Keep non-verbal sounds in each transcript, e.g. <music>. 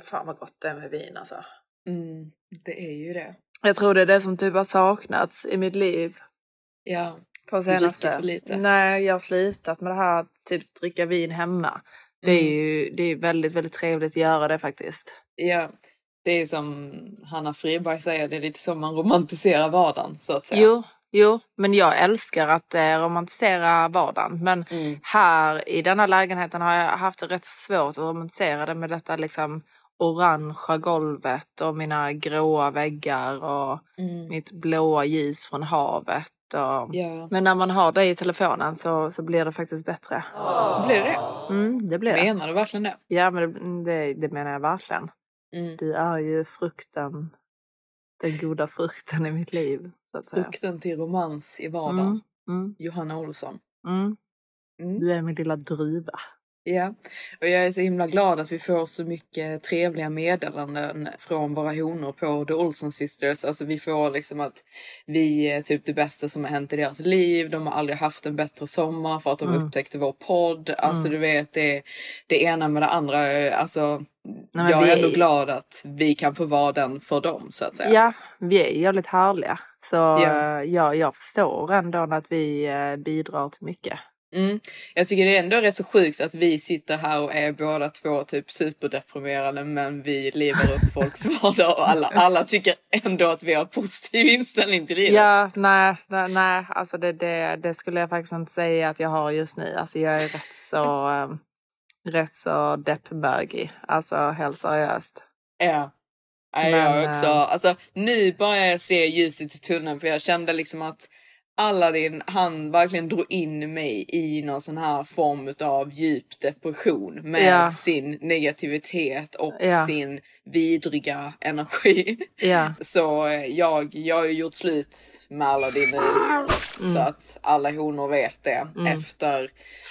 Fan vad gott det är med vin alltså. Mm, det är ju det. Jag tror det är det som typ har saknats i mitt liv. Ja, På senaste. för lite. Nej, jag har slutat med det här typ dricka vin hemma. Det är Mm. ju det är väldigt, väldigt trevligt att göra det faktiskt. ja. Det är som Hanna Friberg säger, det är lite som man romantiserar vardagen så att säga. Jo, jo, men jag älskar att eh, romantisera vardagen. Men Mm. här i denna lägenheten har jag haft det rätt svårt att romantisera det med detta liksom orangea golvet och mina gråa väggar och Mm. mitt blåa ljus från havet. Och... Ja. Men när man har det i telefonen så, så blir det faktiskt bättre. Blir det det? Mm, det blir det. Menar du verkligen det? Ja, men det, det, det menar jag verkligen. Mm. Du är ju frukten, den goda frukten i mitt liv. Så att säga. Frukten till romans i vardagen. Mm, mm, Johanna Olsson. mm. Mm. Du är min lilla druva. Ja, och jag är så himla glad att vi får så mycket trevliga meddelanden från våra honor på The Olsen Sisters. Alltså vi får liksom att vi är typ det bästa som har hänt i deras liv. De har aldrig haft en bättre sommar för att de Mm. upptäckte vår podd. Alltså Mm. du vet, det, det ena med det andra. Alltså, men jag vi är ändå glad att vi kan få vara den för dem så att säga. Ja, vi är jävligt härliga. Så Ja. eh, ja, jag förstår ändå att vi eh, bidrar till mycket. Mm. Jag tycker det är ändå rätt så sjukt att vi sitter här och är båda två typ superdeprimerade men vi lever upp <laughs> folks vardag och alla, alla tycker ändå att vi har positiv inställning till livet. Ja, nej, nej, nej alltså det, det, det skulle jag faktiskt inte säga att jag har just nu. Alltså jag är rätt så, eh, rätt så deppbögig. Alltså helt seriöst. Ja. Nej, jag också. eh, Alltså, nu börjar jag se ljuset i tunneln för jag kände liksom att Aladdin, han verkligen drog in mig i någon sån här form av djup depression med Ja. sin negativitet och Ja. sin vidriga energi. <laughs> Ja, Så eh, jag, jag har ju gjort slut med Aladdin nu. Så att alla honor vet det. Efter,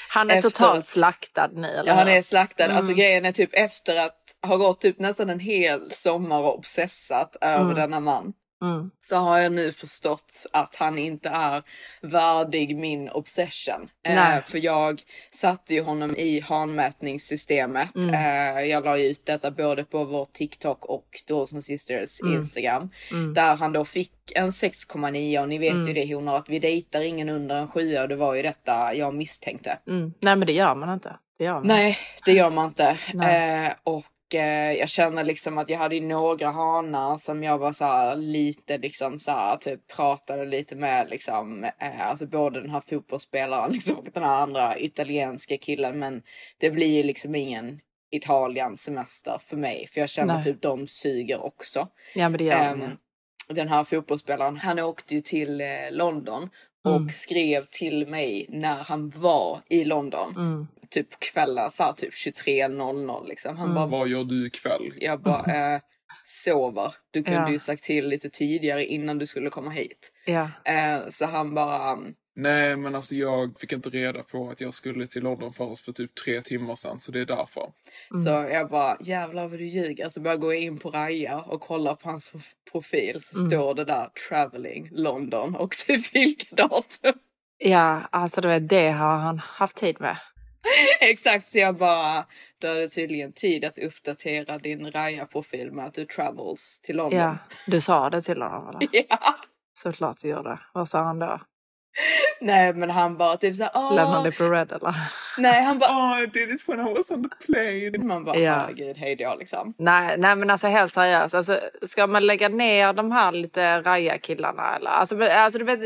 han är Efter- totalt slaktad nu. Eller ja han är slaktad. Alltså grejen är typ efter att ha gått typ nästan en hel sommar och obsessat över denna man. Mm. Så har jag nu förstått att han inte är värdig min obsession. Eh, för jag satte ju honom i hanmätningssystemet. Mm. Eh, jag la ut detta både på vår TikTok och Dawson Sisters Mm. Instagram. Där han då fick en 6,9 och ni vet Mm. ju det honor att vi dejtar ingen under en 7 och det var ju detta jag misstänkte. Mm. Nej men det gör man inte. Det man. Nej, det gör man inte. Eh, och eh, jag känner liksom att jag hade några hanar som jag var så här lite liksom så här typ pratade lite med liksom. Eh, alltså både den här fotbollsspelaren <laughs> liksom och den här andra italienska killen. Men det blir ju liksom ingen Italien semester för mig. För jag känner Nej. typ de suger också. Ja men det gör ju. den här fotbollsspelaren, han åkte ju till eh, London och Mm. skrev till mig när han var i London. Mm. Typ på kvällar, så här, typ 23.00 liksom. Han Mm. bara, Vad gör du ikväll? jag bara, <laughs> eh, sover. Du kunde Ja. ju sagt till lite tidigare innan du skulle komma hit. Ja. Eh, så han bara, um, Nej, men alltså jag fick inte reda på att jag skulle till London förrän för typ tre timmar sedan, så det är därför. Mm. så jag bara, jävlar vad du ljuger. Så börjar jag gå in på Raja och kolla på hans profil. Så Mm. står det där, traveling London och civildatum. ja, alltså du vet, det har han haft tid med. <laughs> Exakt, så jag bara, du hade tydligen tid att uppdatera din Raja-profil med att du travels till London. Ja, du sa det till honom eller? <laughs> Ja. Såklart du gjorde. Vad sa han då? <laughs> Nej men han bara typ såhär, åh. Lämnar det på red eller? Nej han bara, Oh, I did it when I was on the plane. man bara Ja. herregud hej då liksom. Nej, nej men alltså helt seriöst. Alltså, ska man lägga ner de här lite raja killarna eller? Alltså, alltså du vet,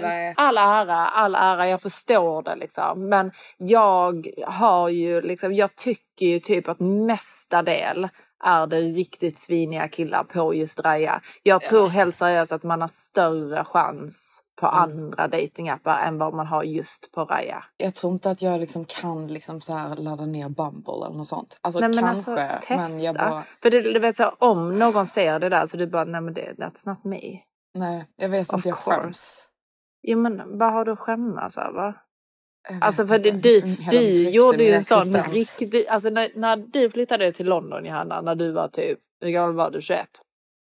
Nej. all ära, all ära, jag förstår det liksom. Men jag har ju liksom, jag tycker ju typ att mesta del är det riktigt sviniga killar på just raja. Jag tror helt seriöst att man har större chans på Mm. andra datingappar än vad man har just på raja. Jag tror inte att jag liksom kan liksom så här ladda ner Bumble eller något sånt. Alltså Nej, men kanske, alltså, testa. men jag bara, För det, du vet så, om någon ser det där så du bara, nej men det, that's not me. nej jag vet Of inte, jag course. skäms. Ja men vad har du att skämmas över? Alltså för det, du, du gjorde ju en sån riktig, alltså när, när du flyttade till London Johanna, när du var typ, hur gammal var du, 21?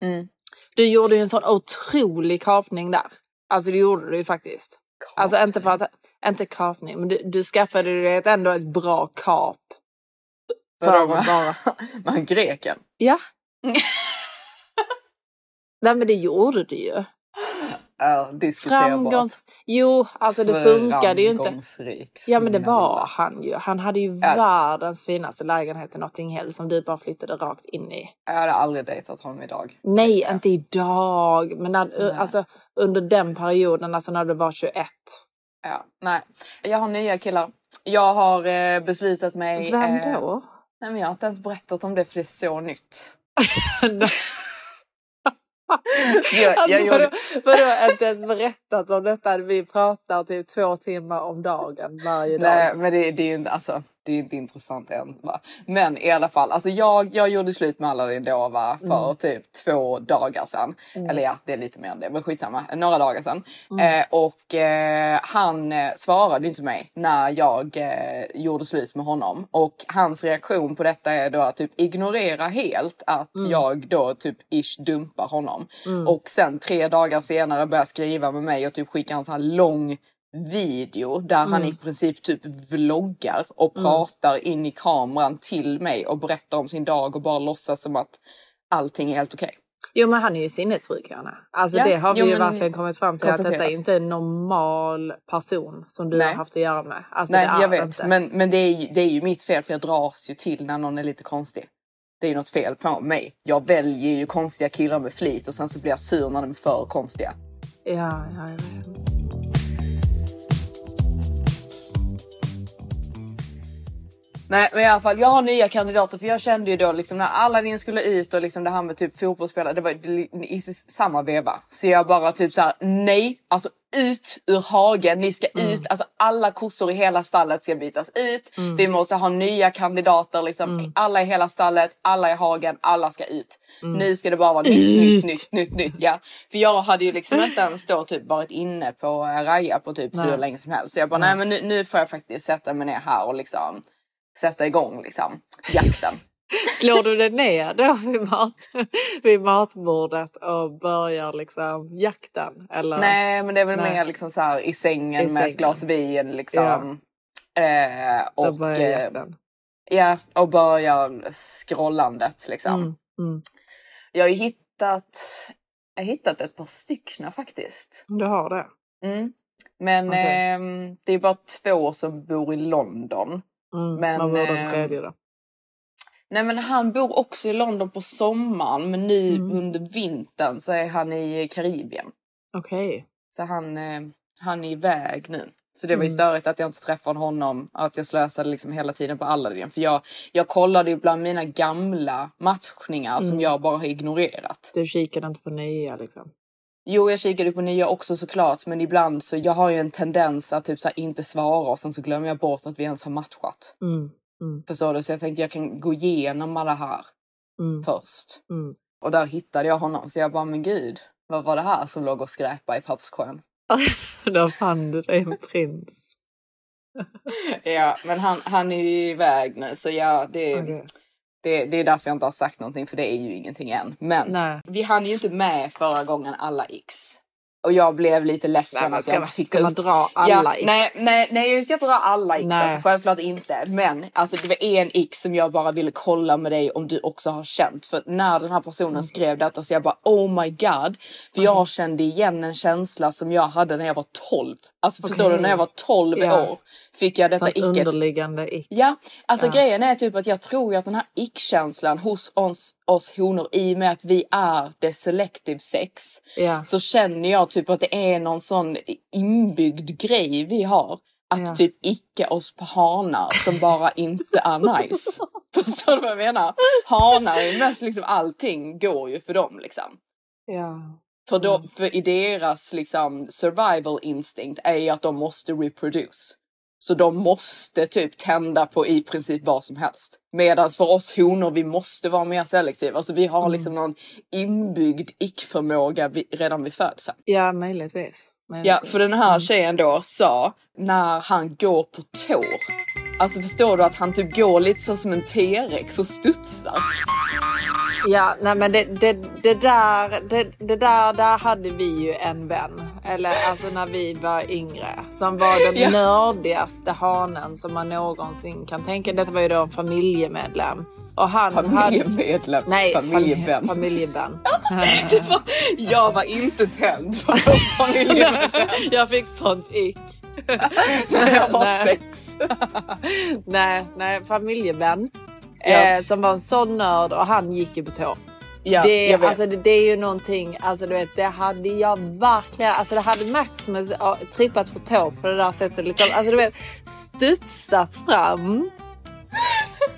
Mm. Du gjorde ju en sån otrolig kapning där. Alltså det gjorde du ju faktiskt. Alltså inte för att, inte kapning, men du, du skaffade dig ändå ett bra kap. För att bara, <laughs> Men greken. ja. <laughs> Nej men det gjorde du ju. Ja, diskuterbart. Framgångs... Jo, alltså det funkade ju inte. Ja men det var han ju. Han hade ju Ja. världens finaste lägenhet i Notting Hill som du bara flyttade rakt in i. Jag hade aldrig dejtat honom idag. Nej, inte idag. Men när, Nej. alltså, under den perioden, alltså när du var 21. Ja, nej. Jag har nya killar. Jag har eh, beslutat mig... Vem eh, då? Nej men jag har inte ens berättat om det för det är så nytt. <laughs> <laughs> <laughs> jag, alltså, jag gjorde... vadå, inte ens berättat om detta? Vi pratar typ två timmar om dagen varje dag. Nej men det, det är ju inte, alltså, det är inte intressant än. Va? Men i alla fall, alltså jag, jag gjorde slut med Aladdin då va, för Mm. typ två dagar sedan. Eller ja, det är lite mer än det, men skitsamma. Några dagar sedan. Mm. Eh, och eh, han eh, svarade inte mig när jag eh, gjorde slut med honom. Och hans reaktion på detta är då att typ ignorera helt att Mm. jag då typ ish dumpar honom. Och sen tre dagar senare börjar skriva med mig och typ skicka en sån här lång video där han i princip typ vloggar och pratar in i kameran till mig och berättar om sin dag och bara låtsas som att allting är helt okej. Jo men han är ju sinnessjuk Johanna. Alltså Ja, det har vi jo, ju verkligen kommit fram till att detta är inte en normal person som du Nej. har haft att göra med. Alltså Nej jag vet Inte. men, men det, är ju, det är ju mitt fel för jag dras ju till när någon är lite konstig. Det är ju något fel på mig. Jag väljer ju konstiga killar med flit och sen så blir jag sur när de är för konstiga. Ja, ja, jag vet. Nej men i alla fall jag har nya kandidater för jag kände ju då liksom när Aladdin skulle ut och liksom det här med typ fotbollsspelare det var i samma veva. Så jag bara typ så här: nej alltså ut ur hagen, ni ska ut, alltså alla kossor i hela stallet ska bytas ut. Vi måste ha nya kandidater liksom, alla i hela stallet, alla i hagen, alla ska ut. Nu ska det bara vara nytt, nytt, nytt, nytt, nytt. Ja. För jag hade ju liksom inte ens då typ varit inne på eh, Raja på typ hur länge som helst. Så jag bara nej men nu, nu får jag faktiskt sätta mig ner här och liksom sätta igång liksom jakten. <laughs> Slår du dig ner då vid, mat, <laughs> vid matbordet och börjar liksom jakten? Eller? Nej men det är väl Nej. mer liksom så här i sängen I med sängen. ett glas vin liksom. Eh, Då och, börjar eh, jakten. ja, och börjar scrollandet liksom. Mm, mm. Jag har hittat, jag har hittat ett par styckna faktiskt. Du har det? Mm. Men Okej. ehm, det är bara två som bor i London. Mm. Men, Vad var den ehm, tredje då? Nej men han bor också i London på sommaren men nu Mm. under vintern så är han i Karibien. Okej. Så han, eh, han är iväg nu. Så det var ju Mm. störigt att jag inte träffade honom, att jag slösade liksom hela tiden på Aladdin. För jag, jag kollade ju bland mina gamla matchningar som Mm. jag bara har ignorerat. Du kikade inte på nya liksom? Jo, jag kikade på nya också såklart, men ibland så jag har ju en tendens att typ så här inte svara och sen så glömmer jag bort att vi ens har matchat. Mm. Mm. Förstår du? Så jag tänkte jag kan gå igenom alla här Mm. först. Mm. Och där hittade jag honom, så jag bara, men gud, vad var det här som låg och skräpa i papperskorgen? <laughs> Då fann du dig en prins. <laughs> Ja, men han, han är ju iväg nu så ja, det, Okej. Det, det är därför jag inte har sagt någonting för det är ju ingenting än. Men Nej. vi hann ju inte med förra gången alla X. Och jag blev lite ledsen Nej, att jag man, inte fick ska man dra alla ja, X? Nej, nej, nej, jag ska inte dra alla X, Nej. alltså, självklart inte. Men alltså, det var en X som jag bara ville kolla med dig om du också har känt. För när den här personen Mm. skrev detta så jag bara oh my god. För jag kände igen en känsla som jag hade när jag var 12. Alltså förstår Okej. du, när jag var 12 Ja. år fick jag detta Sånt icket. underliggande ick. Ja, alltså Ja. grejen är typ att jag tror ju att den här ick-känslan hos oss, oss honor i och med att vi är det selective sex Ja. så känner jag typ att det är någon sån inbyggd grej vi har. Att Ja. typ icka oss på hanar som bara inte är nice. <laughs> Förstår du vad jag menar? Hanar är mest liksom allting går ju för dem liksom. Ja. För, då, Mm. för i deras liksom survival instinct är ju att de måste reproduce. Så de måste typ tända på i princip vad som helst. Medan för oss honor, vi måste vara mer selektiva. Alltså vi har Mm. liksom någon inbyggd ick-förmåga redan vid födseln. ja, möjligtvis. Ja, möjligtvis. för den här tjejen då sa när han går på tår. Alltså förstår du att han typ går lite så som en T-rex och studsar. Ja, nej men det, det, det, där, det, det där, där hade vi ju en vän. Eller alltså när vi var yngre. Som var den Ja. nördigaste hanen som man någonsin kan tänka. Detta var ju då en familjemedlem. Och han hade... Familjemedlem, Nej, familjevän. familjevän. <laughs> Var, jag var inte tänd på <laughs> familjemedlem jag fick sånt ick. <laughs> när jag var Nej. sex. nej, nej, familjevän. Ja. Eh, som var en sån nörd och han gick ju på tå. Ja, det, alltså, det, det är ju någonting, alltså du vet, det hade jag verkligen, alltså det hade Max med ja, trippat på tå på det där sättet. Liksom, alltså du vet, studsat fram.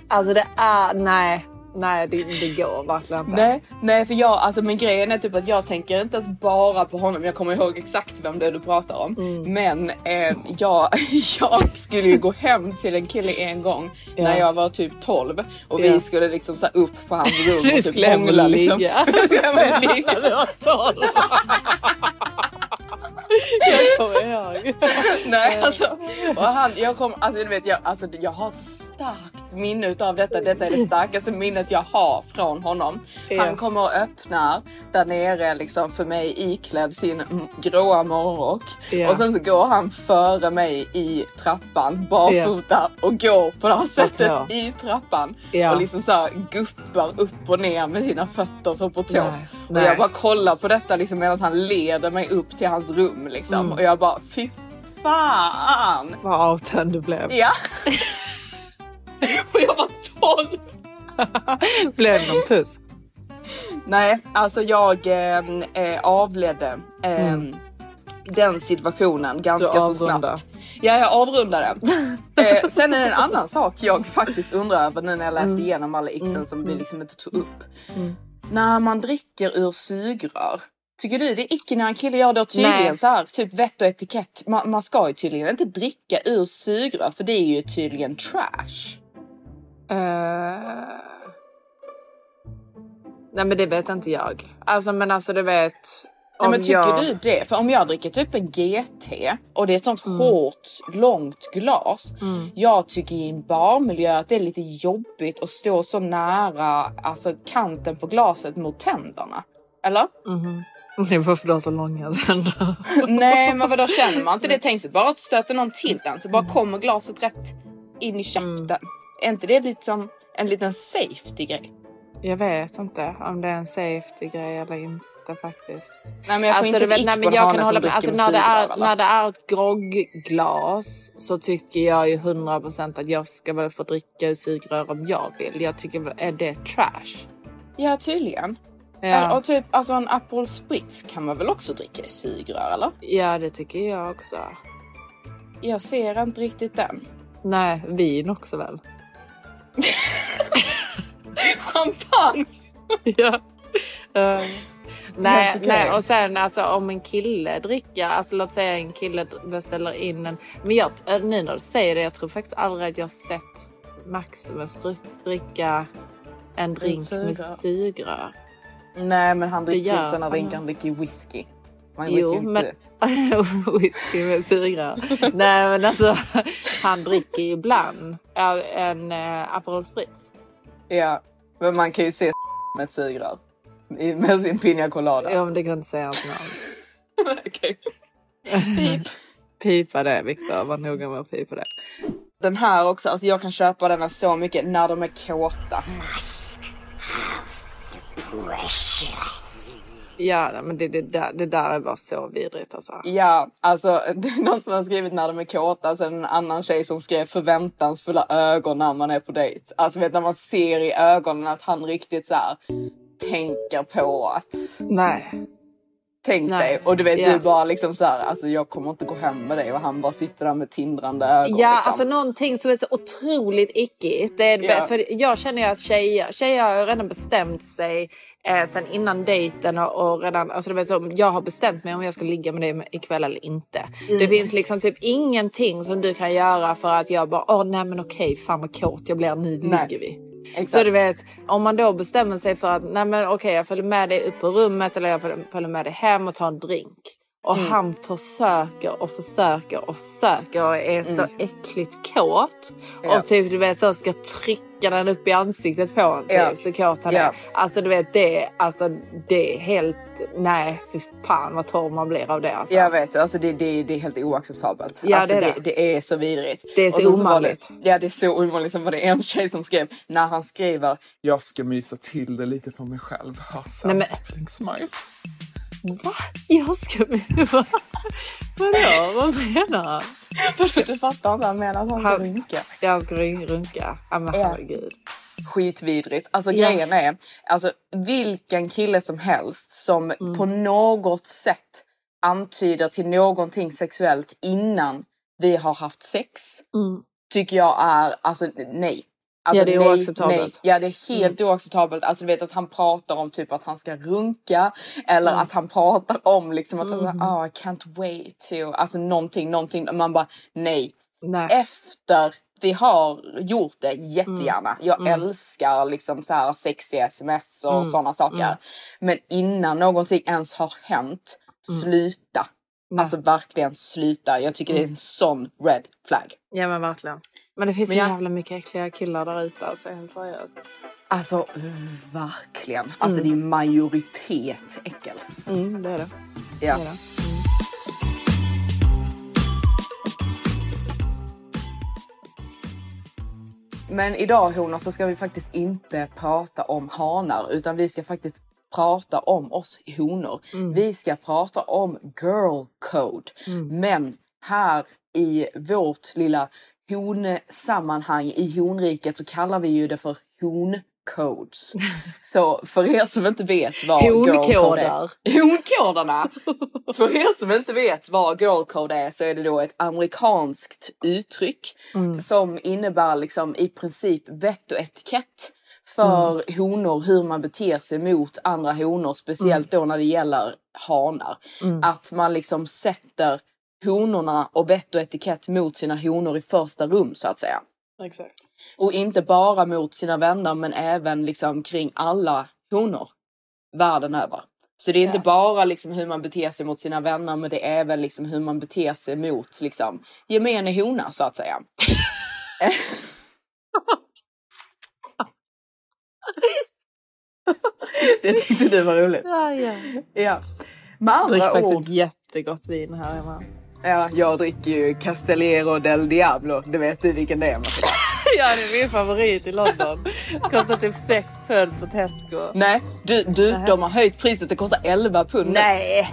Alltså det är, nej, nej det, det går verkligen inte. Nej, nej för jag, alltså men grejen är typ att jag tänker inte ens bara på honom. Jag kommer ihåg exakt vem det är du pratar om. Mm. Men eh, jag, <laughs> jag skulle ju gå hem till en kille en gång Ja. när jag var typ 12 och Ja. vi skulle liksom så upp på hans rum och <laughs> typ hångla liksom. <laughs> Jag skulle hem och ligga. <laughs> jag kommer ihåg. <laughs> Nej alltså, och han, jag kom, alltså du vet jag, alltså, jag har ett starkt minne utav detta. Detta är det starkaste minnet jag har från honom. Han kommer och öppnar där nere liksom för mig iklädd sin gråa morgonrock. Och sen så går han före mig i trappan barfota och går på det här sättet i trappan. Och liksom så här guppar upp och ner med sina fötter så på tå. Och jag bara kollar på detta liksom medan han leder mig upp till hans rum liksom. Mm. Och jag bara fy fan. Vad avtänd du blev. Ja. och jag var 12. <laughs> Blev det någon puss? Nej, alltså jag eh, eh, avledde eh, den situationen ganska så snabbt. Ja, jag avrundade. <laughs> eh, sen är det en annan sak jag faktiskt undrar över nu när jag läste igenom alla xen som vi liksom inte tog upp. När man dricker ur sugrör. Tycker du det är icke när en kille gör då tydligen Nej. så här, typ vett och etikett. Man, man ska ju tydligen inte dricka ur sugrör för det är ju tydligen trash. Eh, Nej men det vet inte jag. Alltså men alltså du vet. Nej, men tycker jag... du det? För om jag dricker typ en GT och det är ett sånt hårt, långt glas. Jag tycker i en barmiljö att det är lite jobbigt att stå så nära alltså, kanten på glaset mot tänderna. Eller? <laughs> Det var för de så långa tänder. Nej, men vadå <laughs> känner man inte det? Tänk sig bara att stöter någon till den så bara kommer glaset rätt in i käften. Är inte det lite som en liten safety grej? Jag vet inte om det är en safety grej eller inte faktiskt. Nej, men jag får Alltså, inte ett nej, men jag kan hålla med. Alltså, när, det är, när det är ett grogglas så tycker jag ju 100% att jag ska väl få dricka ur sugrör om jag vill. Jag tycker är det trash? Ja, tydligen. Ja, Och typ alltså en Aperol Spritz kan man väl också dricka i sugrör eller? ja det tycker jag också. Jag ser inte riktigt den. Nej, vin också väl? <laughs> Champagne! <laughs> ja. Eh, nej, nej, och sen alltså om en kille dricker, alltså låt säga en kille beställer in en, men jag, eh, nu när du säger det, jag tror faktiskt aldrig att jag sett Maximus dri- dricka en drink med sugrör. Nej men han dricker ju sådana han. dricker whisky. Man dricker Jo, inte... men <laughs> whisky med sugrör. <laughs> nej men alltså han dricker ju ibland ja, en uh, Aperol Spritz. Ja, men man kan ju se <laughs> med ett sugrör. Med sin pina colada. Ja men det kan inte säga hans namn. Okej. Pip. Pipa det Viktor, var noga med att pipa det. Den här också, alltså jag kan köpa denna så mycket när de är kåta. Ja, nej, men det, det, där, det där är bara så vidrigt alltså. Ja, alltså det är någon som har skrivit när de är kåta, sen en annan tjej som skrev förväntansfulla ögon när man är på dejt. Alltså vet när man ser i ögonen att han riktigt så här tänker på att Nej. Tänk Nej. dig och du vet Ja. du bara liksom så här, alltså jag kommer inte gå hem med dig och han bara sitter där med tindrande ögon. Ja, liksom. alltså någonting som är så otroligt ickigt. Det är, Ja. För jag känner ju att tjejer, tjejer har redan bestämt sig eh, sen innan dejten och, och redan, alltså det vet, så, jag har bestämt mig om jag ska ligga med dig ikväll eller inte. Mm. Det finns liksom typ ingenting som du kan göra för att jag bara, åh nej men okej, fan vad kåt jag blir, nu Nej. ligger vi. Exakt. Så du vet, om man då bestämmer sig för att nej men okej jag följer med dig upp på rummet eller jag följer med dig hem och tar en drink. Och Mm. han försöker och försöker och försöker och är så äckligt kåt. Mm. Ja. Och typ du vet så ska trycka den upp i ansiktet på en typ, Ja. så kåt han Ja. är. Alltså du vet det, alltså, det är helt, nej fy fan vad torr man blir av det alltså. Jag vet, alltså det, det, det är helt oacceptabelt. Ja, alltså det är det, det. det är så vidrigt. Det är så var omanligt. Det, ja det är så omanligt. Sen var det en tjej som skrev, när han skriver Jag ska mysa till det lite för mig själv. Hasse, Nej, men- smile. Va? Jag ska... <laughs> Va? Vadå? Vad menar han? Du fattar inte, han menar att han ska runka. Ja, han ska run- runka. Ja men Ja. herregud. Skitvidrigt. Alltså Ja. grejen är, alltså vilken kille som helst som Mm. på något sätt antyder till någonting sexuellt innan vi har haft sex. Mm. Tycker jag är, alltså nej. Alltså, Ja, det är nej, oacceptabelt. Mm. Nej. Ja det är helt oacceptabelt. Alltså du vet att han pratar om typ att han ska runka. Eller Mm. att han pratar om liksom att han säger oh I can't wait to. Alltså någonting, någonting. Man bara nej. Nej. Efter vi har gjort det jättegärna. Mm. Jag älskar liksom så här sexiga sms och Mm. sådana saker. Men innan någonting ens har hänt, sluta. Alltså verkligen sluta. Jag tycker det är en sån red flag. Ja men verkligen. Men det finns Men så jag- jävla mycket äckliga killar där ute alltså helt seriöst. Alltså verkligen. Alltså det är majoritet äckel. Mm, det är det. Ja. det, är det. Men idag honor så ska vi faktiskt inte prata om hanar utan vi ska faktiskt prata om oss honor. Vi ska prata om girl code. Men här i vårt lilla honsammanhang i honriket så kallar vi ju det för honcodes. Så för er som inte vet vad. Honkoder. Honkoderna! För er som inte vet vad girl code är så är det då ett amerikanskt uttryck som innebär liksom i princip vett och etikett för honor hur man beter sig mot andra honor, speciellt då när det gäller hanar. Att man liksom sätter honorna och vett och etikett mot sina honor i första rum så att säga. Exakt. Och inte bara mot sina vänner men även liksom kring alla honor världen över. Så det är inte Ja. bara liksom hur man beter sig mot sina vänner men det är även liksom hur man beter sig mot liksom gemene hona så att säga. <laughs> det tyckte du var roligt. Ja, ja. Ja. Med Jag dricker andra faktiskt ord, ett jättegott vin här hemma. Ja, jag dricker ju Castellero del Diablo. Det vet du vilken det är Matilda. <laughs> Ja, det är min favorit i London. Kostar typ 6 pund på Tesco. Nej, du, du Nähä. de har höjt priset. Det kostar 11 pund. Nej!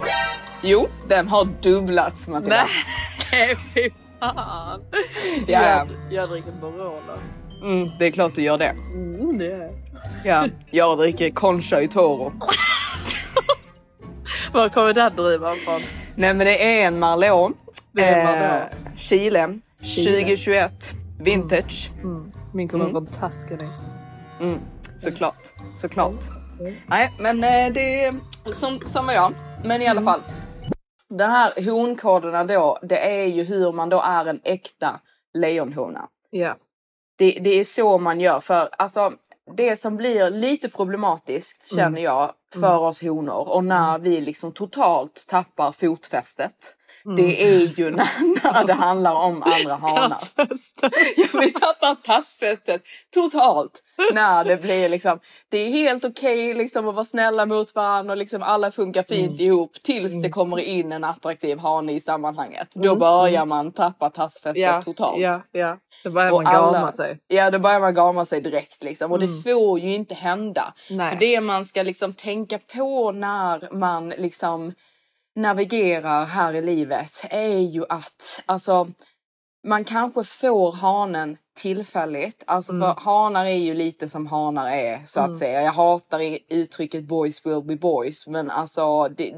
Jo, den har dubblats Matilda. Nej, <laughs> fy fan. Ja, ja. Jag, jag dricker Barolo. Mm, det är klart du gör det. Mm, det är. Ja, jag dricker Concha i Toro. <laughs> Var kommer den druvan från? Nej men det är en Marlon. Det är en Marlon. Eh, Chile. Chile. 2021. Vintage. Mm. Min kommer från Tuscany. Mm, såklart. Såklart. Nej men eh, det är som, som var jag. Men i alla fall. Den här honkoderna då. Det är ju hur man då är en äkta lejonhona. Ja. Det, det är så man gör för alltså det som blir lite problematiskt känner jag för oss honor och när vi liksom totalt tappar fotfästet Det är ju när, när det handlar om andra hanar. Tassfäste. <laughs> Ja, vi tappar tassfästet totalt. När det blir liksom, det är helt okej liksom att vara snälla mot varandra och liksom alla funkar fint ihop tills det kommer in en attraktiv hane i sammanhanget. Då börjar man tappa tassfästet Ja, totalt. ja, ja. Då börjar Och man gama alla- sig. Ja, då börjar man gama sig direkt liksom. Och det får ju inte hända. Nej. För det man ska liksom tänka på när man liksom navigerar här i livet är ju att alltså man kanske får hanen tillfälligt. Alltså Mm. för hanar är ju lite som hanar är så att säga. Jag hatar uttrycket boys will be boys men alltså det,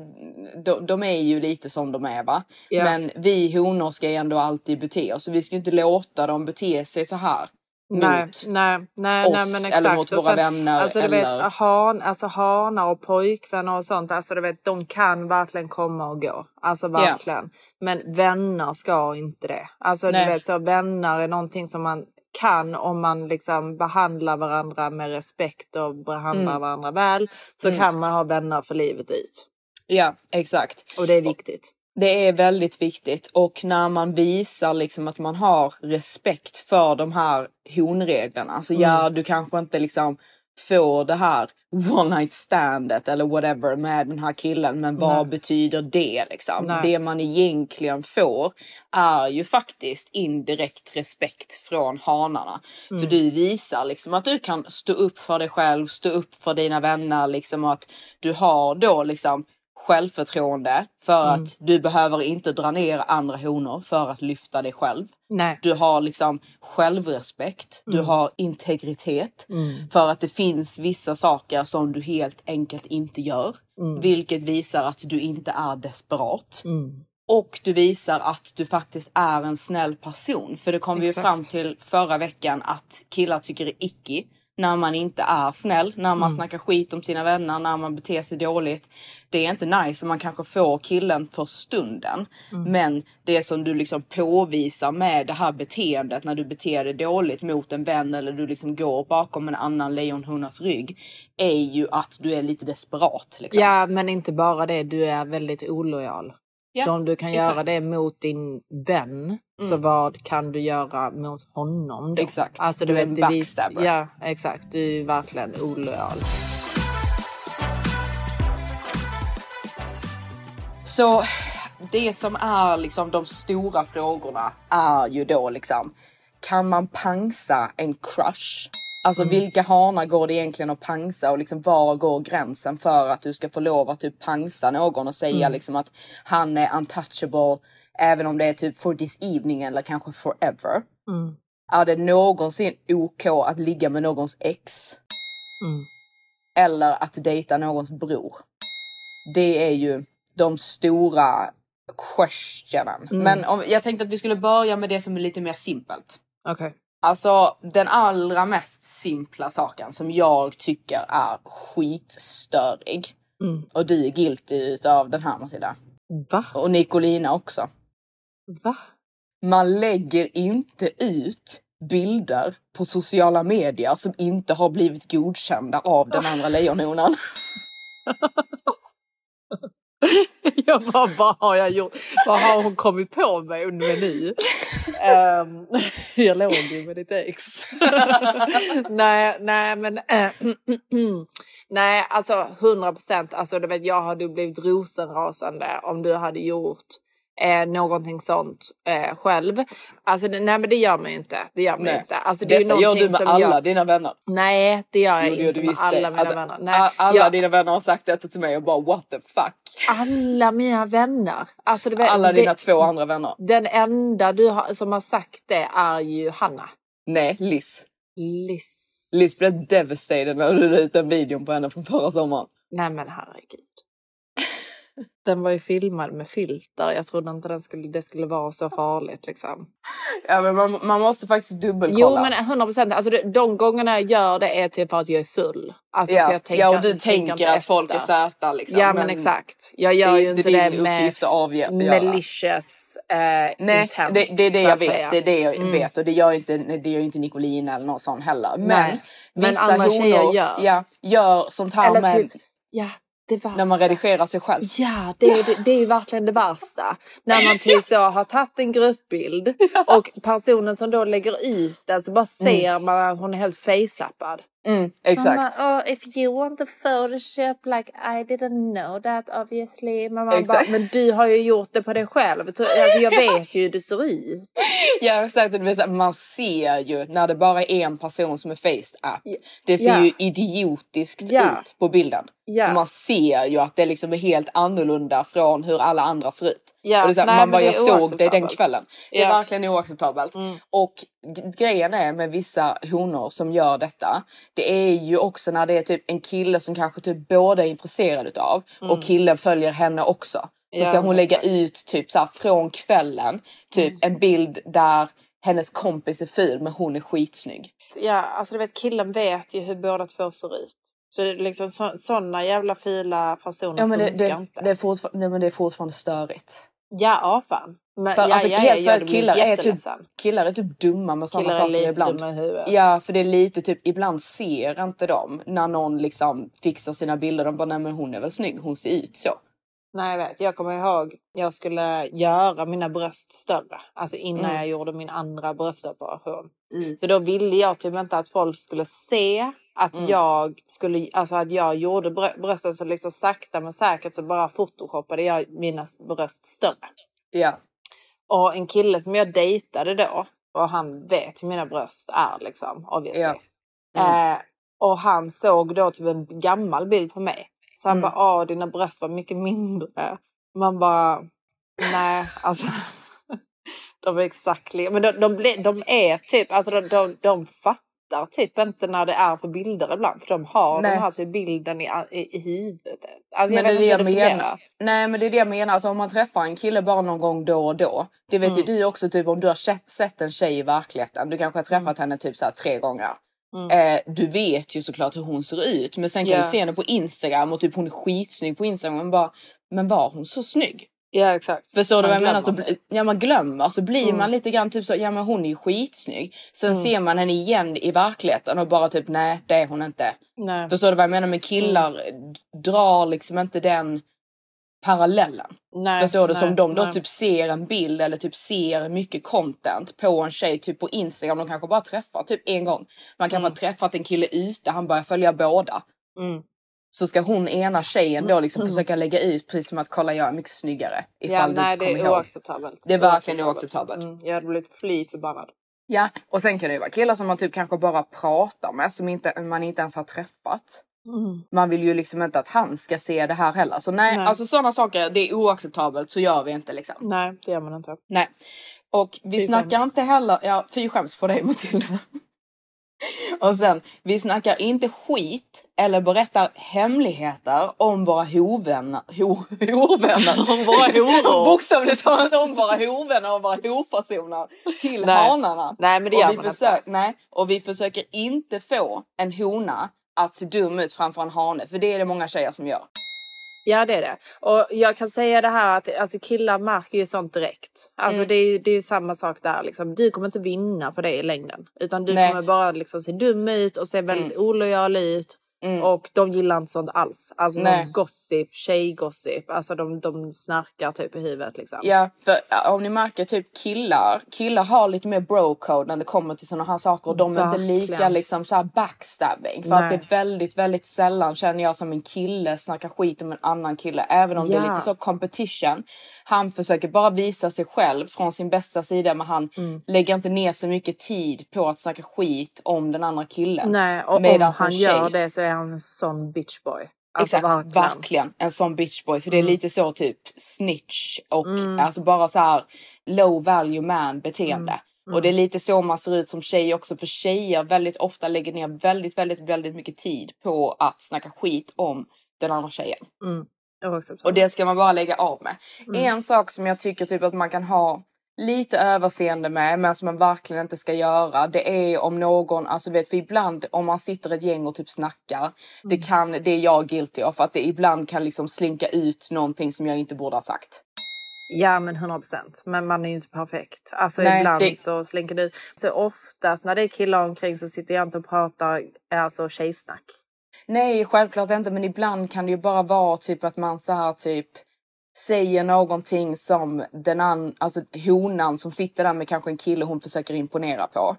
de, de är ju lite som de är va. Ja. Men vi honor ska ju ändå alltid bete oss. Vi ska inte låta dem bete sig så här. Nej, mot nej, nej, oss nej eller mot våra sen, vänner. Alltså du eller... vet han, alltså hanar och pojkvänner och sånt, alltså du vet de kan verkligen komma och gå. Alltså verkligen. Men vänner ska inte det. Alltså Nej. du vet så vänner är någonting som man kan om man liksom behandlar varandra med respekt och behandlar Mm. varandra väl så kan man ha vänner för livet ut. Ja, exakt. Och det är viktigt. Det är väldigt viktigt och när man visar liksom att man har respekt för de här honreglerna. Alltså Mm. ja, du kanske inte liksom får det här one night standet eller whatever med den här killen. Men vad Nej. betyder det liksom? Nej. Det man egentligen får är ju faktiskt indirekt respekt från hanarna. Mm. För du visar liksom att du kan stå upp för dig själv, stå upp för dina vänner liksom och att du har då liksom självförtroende för Mm. att du behöver inte dra ner andra honor för att lyfta dig själv. Nej. Du har liksom självrespekt, du har integritet för att det finns vissa saker som du helt enkelt inte gör. Vilket visar att du inte är desperat. Och du visar att du faktiskt är en snäll person. För det kom vi ju Exakt. fram till förra veckan att killar tycker det är icky när man inte är snäll, när man snackar skit om sina vänner, när man beter sig dåligt. Det är inte nice och man kanske får killen för stunden. Men det som du liksom påvisar med det här beteendet när du beter dig dåligt mot en vän eller du liksom går bakom en annan lejonhunnas rygg är ju att du är lite desperat. Liksom. Ja men inte bara det, du är väldigt olojal. Ja, så om du kan exakt. Mm. göra det mot din vän, så vad kan du göra mot honom då? Exakt, Alltså, du är en det vis- backstabber. Ja exakt, du är verkligen olojal. Så det som är liksom de stora frågorna är ju då liksom kan man pangsa en crush? Alltså vilka hanar går det egentligen att pangsa och liksom var går gränsen för att du ska få lov att typ pangsa någon och säga liksom att han är untouchable även om det är typ for this evening eller kanske forever. Är det någonsin OK att ligga med någons ex? Eller att dejta någons bror? Det är ju de stora questionen. Men om, jag tänkte att vi skulle börja med det som är lite mer simpelt. Okej. Alltså den allra mest simpla saken som jag tycker är skitstörig. Och du är guilty utav den här Matilda. Va? Och Nicolina också. Va? Man lägger inte ut bilder på sociala medier som inte har blivit godkända av den andra lejonhonan. <laughs> <laughs> <laughs> Jag bara, vad har jag gjort? Vad har hon kommit på mig under nu? um, jag låg ju med ditt ex. <laughs> nej, nej men äh, <clears throat> nej, alltså 100 procent. Alltså, du vet, jag hade blivit rosenrasande om du hade gjort eh, någonting sånt eh, själv. Alltså, det, nej, men det gör man ju inte. Det gör man Nej. inte. Alltså, det är Detta gör någonting du med alla jag... dina vänner. Nej, det gör jag Jo, det gör inte du med alla det. mina Alltså, vänner. Nej, Alla jag- dina vänner har sagt detta till mig och bara what the fuck. alla mina vänner. Alltså, du vet, Alla det, dina två andra vänner. Den enda du har, som har sagt det är ju Hanna. Nej, Liz. Liz. Liz blev devastated när du la ut den videon på henne från förra sommaren. Nej men herregud. <laughs> Den var ju filmad med filter. Jag trodde inte den skulle, det skulle vara så farligt liksom. Ja men man, man måste faktiskt dubbelkolla. Jo men 100 procent. Alltså det- de gångerna jag gör det är typ för att jag är full. Alltså, ja. så jag tänker, ja och du tänker att folk är efter. söta liksom. Ja men, exakt. Jag gör ju inte det din med avge- malicious eh, Nej, intent. det, det är det jag vet. säga. Det är det jag Mm. vet och det gör inte, det gör inte Nicolina eller någon sån heller. Men Nej, men vissa honor gör. Ja, gör sånt här Eller med... typ, ja, det värsta. När man redigerar sig själv. Ja, det, är- det, det är ju verkligen det värsta. När man <laughs> typ så har tagit en gruppbild och personen som då lägger ut den så bara ser man att hon är helt face-appad. Mm, Så exakt. Man, oh, if you want to photoshop like I didn't know that obviously. Men, man bara, men du har ju gjort det på dig själv. Alltså, jag vet ju hur du ser ut. <laughs> Ja exakt, man ser ju när det bara är en person som är faced app. Det ser Ja. ju idiotiskt Ja. ut på bilden. Och man ser ju att det liksom är helt annorlunda från hur alla andra ser ut. Ja, Och det är så här, nej, man bara, det jag såg det den kvällen. Det är verkligen oacceptabelt. Mm. Och grejen är med vissa honor som gör detta. Det är ju också när det är typ en kille som kanske typ båda är intresserad utav och killen följer henne också. Så Mm. Ska hon lägga ut typ så här från kvällen typ en bild där hennes kompis är ful men hon är skitsnygg. Ja, alltså du vet killen vet ju hur båda två ser ut. Så det är liksom så, sådana jävla fula fasoner Ja men det, funkar det, inte. det, är nej, men det är fortfarande störigt. Ja, ja fan. Men, För ja, alltså ja, helt seriöst killar är, typ, killar är typ dumma med sådana saker lite ibland. dumma huvudet. Ja för det är lite typ ibland ser inte de när någon liksom fixar sina bilder. De bara nej men hon är väl snygg, hon ser ut så. Nej jag vet, jag kommer ihåg jag skulle göra mina bröst större. Alltså innan Mm. jag gjorde min andra bröstoperation. Så då ville jag typ inte att folk skulle se att Mm. jag skulle, alltså att jag gjorde brö- brösten så liksom sakta men säkert så bara photoshoppade jag mina bröst större. Ja. Och en kille som jag dejtade då och han vet hur mina bröst är liksom obviously. Ja. Mm. Eh, och han såg då typ en gammal bild på mig. Så han Mm. bara, åh dina bröst var mycket mindre. Man bara, nej alltså. <laughs> de är exakt li- Men de, de, de är typ, alltså de, de, de fattar typ inte när det är på bilder ibland. För de har Nej. den här typ bilden i, i, i huvudet. Alltså, Men jag det är det jag menar. Nej men det är det jag menar. Alltså om man träffar en kille bara någon gång då och då. Det vet ju Mm. du också typ om du har sett, sett en tjej i verkligheten. Du kanske har träffat henne typ så här tre gånger. Mm. Eh, du vet ju såklart hur hon ser ut. Men sen kan Ja. du se henne på Instagram och typ hon är skitsnygg på Instagram. Men bara, men var hon så snygg? Ja exakt. Förstår du Man vad jag menar? Så, ja man glömmer. Så blir Mm. man lite grann typ så, ja men hon är ju skitsnygg. Sen Mm. ser man henne igen i verkligheten och bara typ nej det är hon inte. Nej. Förstår du vad jag menar? Men killar Mm. drar liksom inte den parallellen. nej. Förstår du? nej, Som de då nej. typ ser en bild eller typ ser mycket content på en tjej typ på Instagram. De kanske bara träffar typ en gång. Man kanske Mm. har träffat en kille ute, han börjar följa båda. Mm. Så ska hon ena tjejen då liksom Mm. försöka lägga ut precis som att kolla jag är mycket snyggare. Ja, Ifall du nej inte det kommer är ihåg. oacceptabelt. Det är verkligen oacceptabelt. Mm. Jag hade blivit fly förbannad. Ja, och sen kan det ju vara killar som man typ kanske bara pratar med som inte, man inte ens har träffat. Mm. Man vill ju liksom inte att han ska se det här heller. Så nej, Nej. alltså sådana saker, det är oacceptabelt så gör vi inte liksom. Nej, det gör man inte. Nej. Och vi Fy snackar skäms. inte heller, ja fy skäms på dig Matilda. <laughs> Och sen, vi snackar inte skit eller berättar hemligheter om våra hovvänner. Ho, horvänner. <laughs> Om våra horor. <laughs> Bokstavligt talat om våra hovvänner och våra horpersoner till Nej. hanarna. Nej, men det och gör vi man försöker, inte. nej, och vi försöker inte få en hona att se dum ut framför en hane. För det är det många tjejer som gör. Ja, det är det. Och jag kan säga det här att alltså, killar märker ju sånt direkt. Alltså Mm. det är ju det är ju samma sak där. Liksom. Du kommer inte vinna på det i längden. Utan du Nej. kommer bara liksom, se dum ut och se väldigt olojal ut. Mm. Och de gillar inte sånt alls. Alltså Nej. sånt gossip, tjejgossip. Alltså de, de snarkar typ i huvudet liksom. Ja, för ja, om ni märker typ killar, killar har lite mer bro-code när det kommer till sådana här saker och de är inte lika liksom så här backstabbing. För Nej. att det är väldigt, väldigt sällan känner jag som en kille snackar skit om en annan kille. Även om det är Ja. lite så competition. Han försöker bara visa sig själv från sin bästa sida men han Mm. lägger inte ner så mycket tid på att snacka skit om den andra killen. Nej, och om han tjej- gör det så är en sån bitchboy. Alltså, Exakt, verkligen. verkligen. En sån bitchboy. För det är Mm. lite så typ snitch och alltså bara så här low value man beteende. Mm. Och det är lite så man ser ut som tjej också. För tjejer väldigt ofta lägger ner väldigt, väldigt, väldigt mycket tid på att snacka skit om den andra tjejen. Mm. Och det ska man bara lägga av med. Mm. En sak som jag tycker typ att man kan ha lite överseende med men som man verkligen inte ska göra det är om någon, alltså du vet för ibland om man sitter ett gäng och typ snackar det Mm. kan, det är jag guilty av att det ibland kan liksom slinka ut någonting som jag inte borde ha sagt. Ja men 100 procent. Men man är ju inte perfekt. Alltså Nej, ibland det- så slinker det ut. Så oftast när det är killar omkring så sitter jag inte och pratar alltså tjejsnack. Nej, självklart inte. Men ibland kan det ju bara vara typ att man så här typ säger någonting som den an, alltså honan som sitter där med kanske en kille hon försöker imponera på.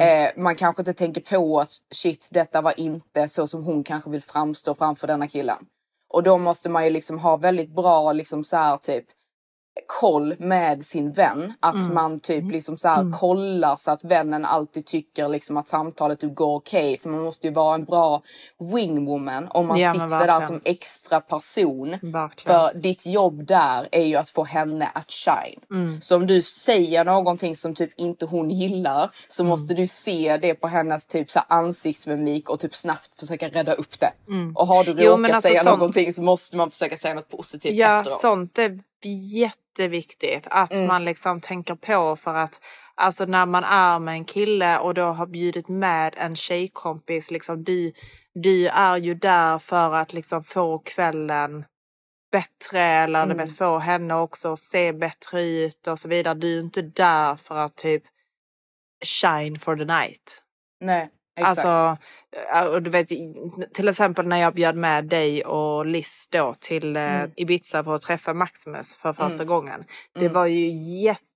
Eh, man kanske inte tänker på att shit, detta var inte så som hon kanske vill framstå framför denna killen. Och då måste man ju liksom ha väldigt bra liksom så här typ koll med sin vän. Att man typ liksom så här kollar så att vännen alltid tycker liksom att samtalet typ går okej. För man måste ju vara en bra wingwoman om man Ja, sitter där som extra person. Verkligen. För ditt jobb där är ju att få henne att shine. Mm. Så om du säger någonting som typ inte hon gillar så Mm. måste du se det på hennes typ så ansiktsmimik och typ snabbt försöka rädda upp det. Mm. Och har du råkat Jo, alltså säga sånt- någonting så måste man försöka säga något positivt Ja, efteråt. sånt är jätteviktigt att Mm. man liksom tänker på för att alltså när man är med en kille och då har bjudit med en tjejkompis, liksom du, du är ju där för att liksom få kvällen bättre eller Mm. vet, få henne också att se bättre ut och så vidare. Du är inte där för att typ shine for the night. Nej, exakt. Alltså, och du vet, till exempel när jag bjöd med dig och Liz då till eh, Mm. Ibiza för att träffa Maximus för första Mm. gången. Det Mm. var ju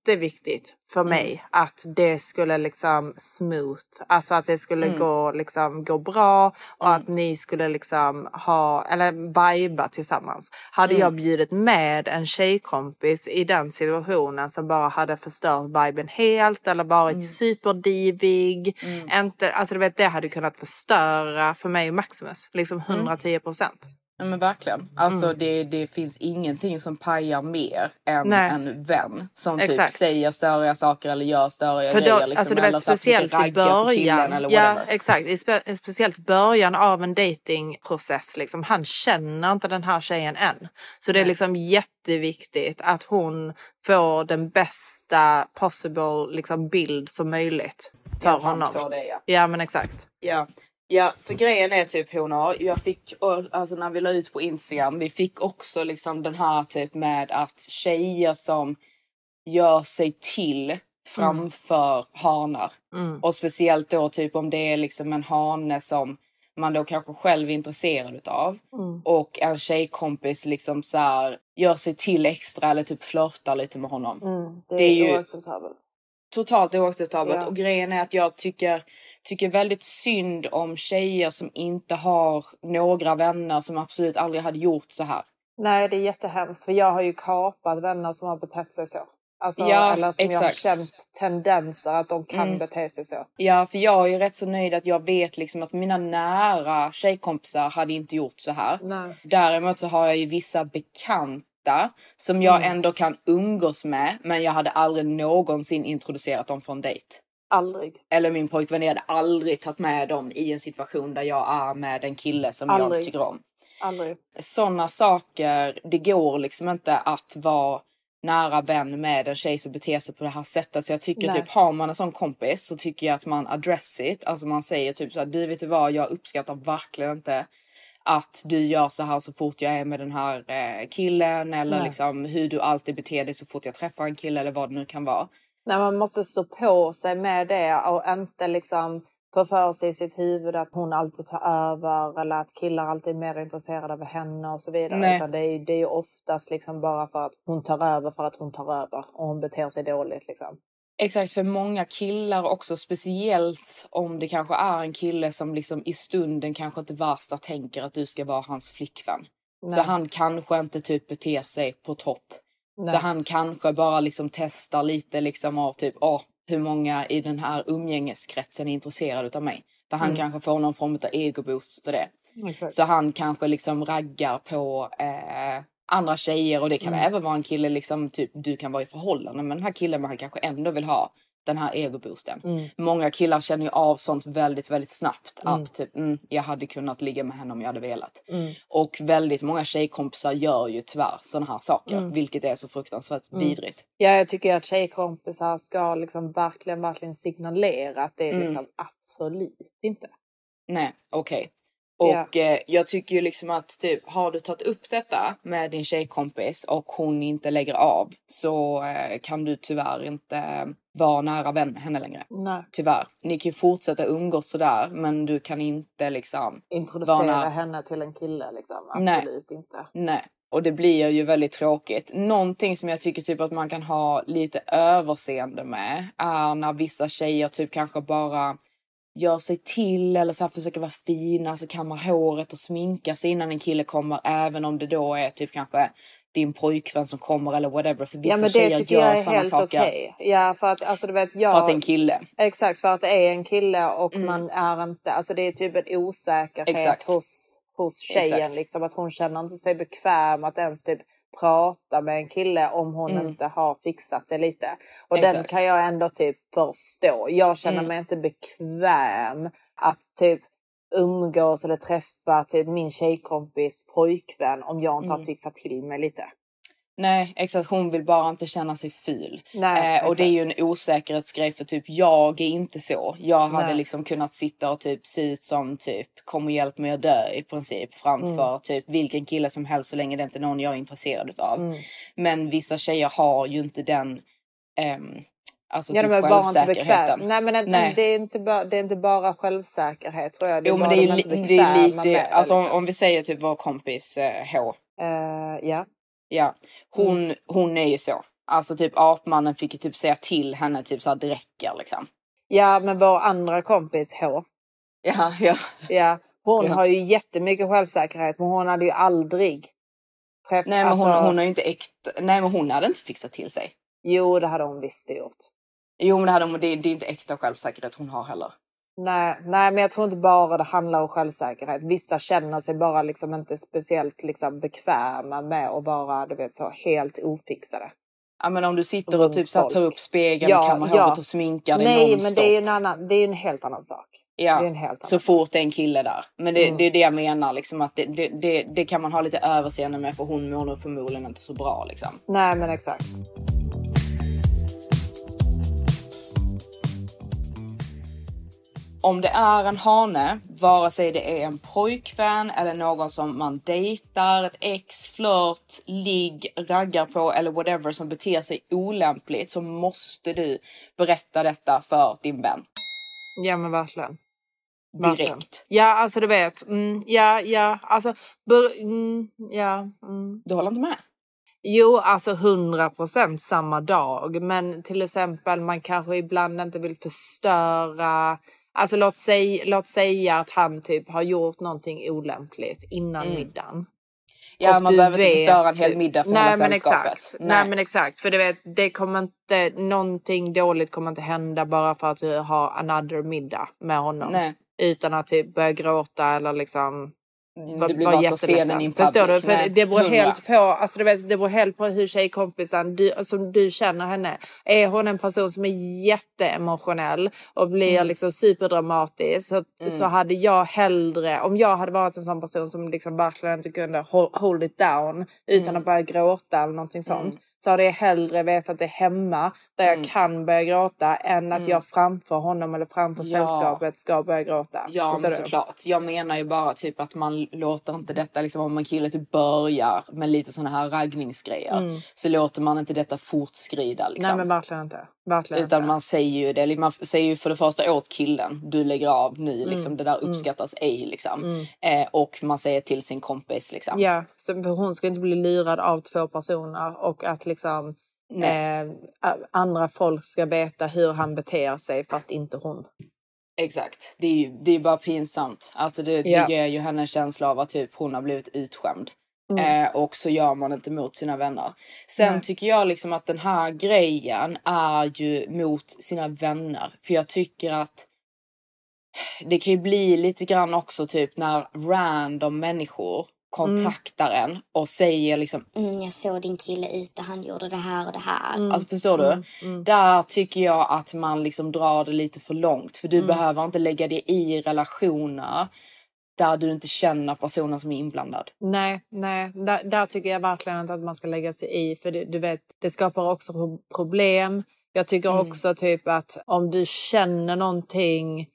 jätteviktigt för Mm. mig att det skulle liksom smooth, alltså att det skulle Mm. gå, liksom, gå bra och Mm. att ni skulle liksom ha, eller viba tillsammans. Hade jag bjudit med en tjejkompis i den situationen som bara hade förstört viben helt eller varit Mm. superdivig. Inte, alltså du vet det hade kunnat förstöra för mig och Maximus. Liksom Mm. 110 procent. Men verkligen. Alltså Mm. det, det finns ingenting som pajar mer än Nej. en vän som typ Exakt. säger störiga saker eller gör störiga För då, grejer. Liksom, alltså du vet speciellt i början. eller Ja whatever. exakt. I spe, speciellt början av en datingprocess. Liksom, han känner inte den här tjejen än. Så det är Nej. liksom jätteviktigt att hon får den bästa possible liksom, bild som möjligt. För Ja, honom. det, ja. Ja men exakt. Ja. Ja, för grejen är typ honor, jag fick, alltså när vi la ut på Instagram, vi fick också liksom den här typ med att tjejer som gör sig till framför hanar. Mm. Och speciellt då typ om det är liksom en hane som man då kanske själv är intresserad utav. Mm. Och en tjejkompis liksom så här gör sig till extra eller typ flörtar lite med honom. Mm. Det, Det är ju- oacceptabelt. Totalt oacceptabelt. Ja. Och grejen är att jag tycker, tycker väldigt synd om tjejer som inte har några vänner som absolut aldrig hade gjort så här. Nej, det är jättehemskt. För jag har ju kapat vänner som har betett sig så. Alltså, Ja, eller som jag har exakt. känt tendenser att de kan Mm. bete sig så. Ja, för jag är ju rätt så nöjd att jag vet liksom att mina nära tjejkompisar hade inte gjort så här. Nej. Däremot så har jag ju vissa bekanta som jag Mm. ändå kan umgås med, men jag hade aldrig någonsin introducerat dem för en dejt. Aldrig. Eller min pojkvän, jag hade aldrig tagit med dem i en situation där jag är med en kille som jag Aldrig. tycker om. Aldrig. Sådana saker, det går liksom inte att vara nära vän med en tjej som beter sig på det här sättet. Så jag tycker Nej. typ har man en sån kompis så tycker jag att man address it. Alltså man säger typ så här, du vet du vad, jag uppskattar verkligen inte att du gör så här så fort jag är med den här eh, killen eller Nej. liksom hur du alltid beter dig så fort jag träffar en kille eller vad det nu kan vara. Nej, man måste stå på sig med det och inte liksom få för sig i sitt huvud att hon alltid tar över eller att killar alltid är mer intresserade av henne och så vidare. Nej. Utan det, är, det är ju oftast liksom bara för att hon tar över för att hon tar över och hon beter sig dåligt. Liksom. Exakt, för många killar också, speciellt om det kanske är en kille som liksom i stunden kanske inte värsta tänker att du ska vara hans flickvän. Så Nej. han kanske inte typ beter sig på topp. Nej. Så han kanske bara liksom testar lite liksom av typ, åh, hur många i den här umgängeskretsen är intresserade av mig? För han Mm. kanske får någon form av egoboost och det. Exakt. Så han kanske liksom raggar på eh, andra tjejer och det kan Mm. även vara en kille liksom typ du kan vara i förhållande med den här killen men han kanske ändå vill ha den här egoboosten. Mm. Många killar känner ju av sånt väldigt, väldigt snabbt. Mm. Att typ, mm, jag hade kunnat ligga med henne om jag hade velat. Mm. Och väldigt många tjejkompisar gör ju tyvärr sådana här saker. Mm. Vilket är så fruktansvärt Mm. vidrigt. Ja, jag tycker att tjejkompisar ska liksom verkligen, verkligen signalera att det är Mm. liksom absolut inte. Nej, okej. Och eh, jag tycker ju liksom att typ har du tagit upp detta med din tjejkompis och hon inte lägger av så eh, kan du tyvärr inte vara nära vän med henne längre. Nej. Tyvärr. Ni kan ju fortsätta umgås sådär men du kan inte liksom Introducera Vana- henne till en kille liksom. Nej. Absolut inte. Nej. Och det blir ju väldigt tråkigt. Någonting som jag tycker typ att man kan ha lite överseende med är när vissa tjejer typ kanske bara gör sig till eller så här försöker vara fina, så kammar håret och sminkar sig innan en kille kommer även om det då är typ kanske din pojkvän som kommer eller whatever. För vissa Ja men det tjejer tycker gör jag är sådana helt saker okej. Ja för att alltså du vet jag. för att det är en kille. Exakt för att det är en kille och Mm. man är inte, alltså det är typ en osäkerhet Exakt. hos, hos tjejen Exakt. liksom att hon känner inte sig bekväm att ens typ prata med en kille om hon Mm. inte har fixat sig lite. Och den Exakt. kan jag ändå typ förstå. Jag känner Mm. mig inte bekväm att typ umgås eller träffa typ min tjejkompis pojkvän om jag inte har Mm. fixat till mig lite. Nej exakt, hon vill bara inte känna sig ful. Nej, Eh, och det är ju en osäkerhetsgrej för typ jag är inte så. Jag hade Nej. liksom kunnat sitta och typ se ut som typ kom och hjälp mig att dö i princip framför Mm. typ vilken kille som helst så länge det inte är någon jag är intresserad utav. Mm. Men vissa tjejer har ju inte den ehm, alltså Ja, typ de är bara inte bekväm. Nej, men det, Nej. Det, är inte bara, det är inte bara självsäkerhet tror jag. Det är Jo men det är, de li- det är lite, alltså om, liksom. om vi säger typ vår kompis eh, H. Eh, ja. Ja, hon, Mm. hon är ju så. Alltså typ apmannen fick ju typ säga till henne typ såhär det räcker liksom. ja, men vår andra kompis H. Ja, ja. Ja, hon Ja. har ju jättemycket självsäkerhet men hon hade ju aldrig träffat... Nej men hon, alltså, hon har ju inte äkta, nej men hon hade inte fixat till sig. Jo, det hade hon visst gjort. Jo men det hade hon, det, det är inte äkta självsäkerhet hon har heller. Nej, nej, men jag tror inte bara det handlar om självsäkerhet. Vissa känner sig bara liksom inte speciellt liksom bekväma med att vara du vet, så helt ofixade. Ja men om du sitter och typ så här, tar upp spegeln, Ja, kammar ja. håret och sminkar dig Nej, nonstop. men det är en, annan, det är en helt annan sak. Det är Ja, en helt så annan fort det är en kille där. Men det, Mm. det är det jag menar liksom att det, det, det, det kan man ha lite överseende med för hon mår nog förmodligen inte så bra liksom. Nej, men exakt. Om det är en hane, vare sig det är en pojkvän eller någon som man dejtar, ett ex, flört, ligg, raggar på eller whatever som beter sig olämpligt så måste du berätta detta för din vän. Ja, men verkligen. Verkligen. Direkt. Ja, alltså du vet. Mm, ja, ja, alltså. Bör, mm, ja. Mm. Du håller inte med? Jo, alltså 100 procent samma dag. Men till exempel man kanske ibland inte vill förstöra. Alltså låt, säg, låt säga att han typ har gjort någonting olämpligt innan Mm. middagen. Ja, Och man behöver inte vet förstöra en hel middag för Nej, hela men sällskapet. exakt. Nej. men exakt. För du vet, det kommer inte, någonting dåligt kommer inte hända bara för att du har another middag med honom. Nej. Utan att typ börja gråta eller liksom var, det blir var så scenen jätteledsen. in Förstår du? För det beror helt på, alltså du vet, det beror helt på hur tjejkompisen, du, som du känner henne. Är hon en person som är jätteemotionell och blir Mm. liksom superdramatisk så, så hade jag hellre, om jag hade varit en sån person som liksom verkligen inte kunde ho- hold it down utan Mm. att börja gråta eller någonting sånt. Så hade jag hellre vetat det hemma där Mm. jag kan börja gråta än att jag framför honom eller framför Ja. sällskapet ska börja gråta. Ja men såklart. Jag menar ju bara typ att man låter inte detta liksom om en kille typ börjar med lite såna här raggningsgrejer. Så låter man inte detta fortskrida liksom. Mm. Nej men verkligen inte. Verkligen Utan man säger ju det, man säger ju för det första åt killen, du lägger av nu, Mm. liksom, det där uppskattas ej liksom. Eh, och man säger till sin kompis liksom. Ja, så för hon ska inte bli lurad av två personer och att liksom eh, andra folk ska veta hur han beter sig fast inte hon. Exakt, det är ju det är bara pinsamt. Alltså det, Ja. det ger ju henne en känsla av att typ hon har blivit utskämd. Mm. Eh, och så gör man inte mot sina vänner. Sen Nej. tycker jag liksom att den här grejen är ju mot sina vänner. För jag tycker att det kan ju bli lite grann också typ när random människor kontaktar en och säger liksom Mm, jag såg din kille ute, han gjorde det här och det här. Alltså förstår du? Där tycker jag att man liksom drar det lite för långt. För du behöver inte lägga det i relationer där du inte känner personen som är inblandad. Nej, nej, där, där tycker jag verkligen inte att man ska lägga sig i för det, du vet, det skapar också pro- problem. Jag tycker Mm. också typ att om du känner någonting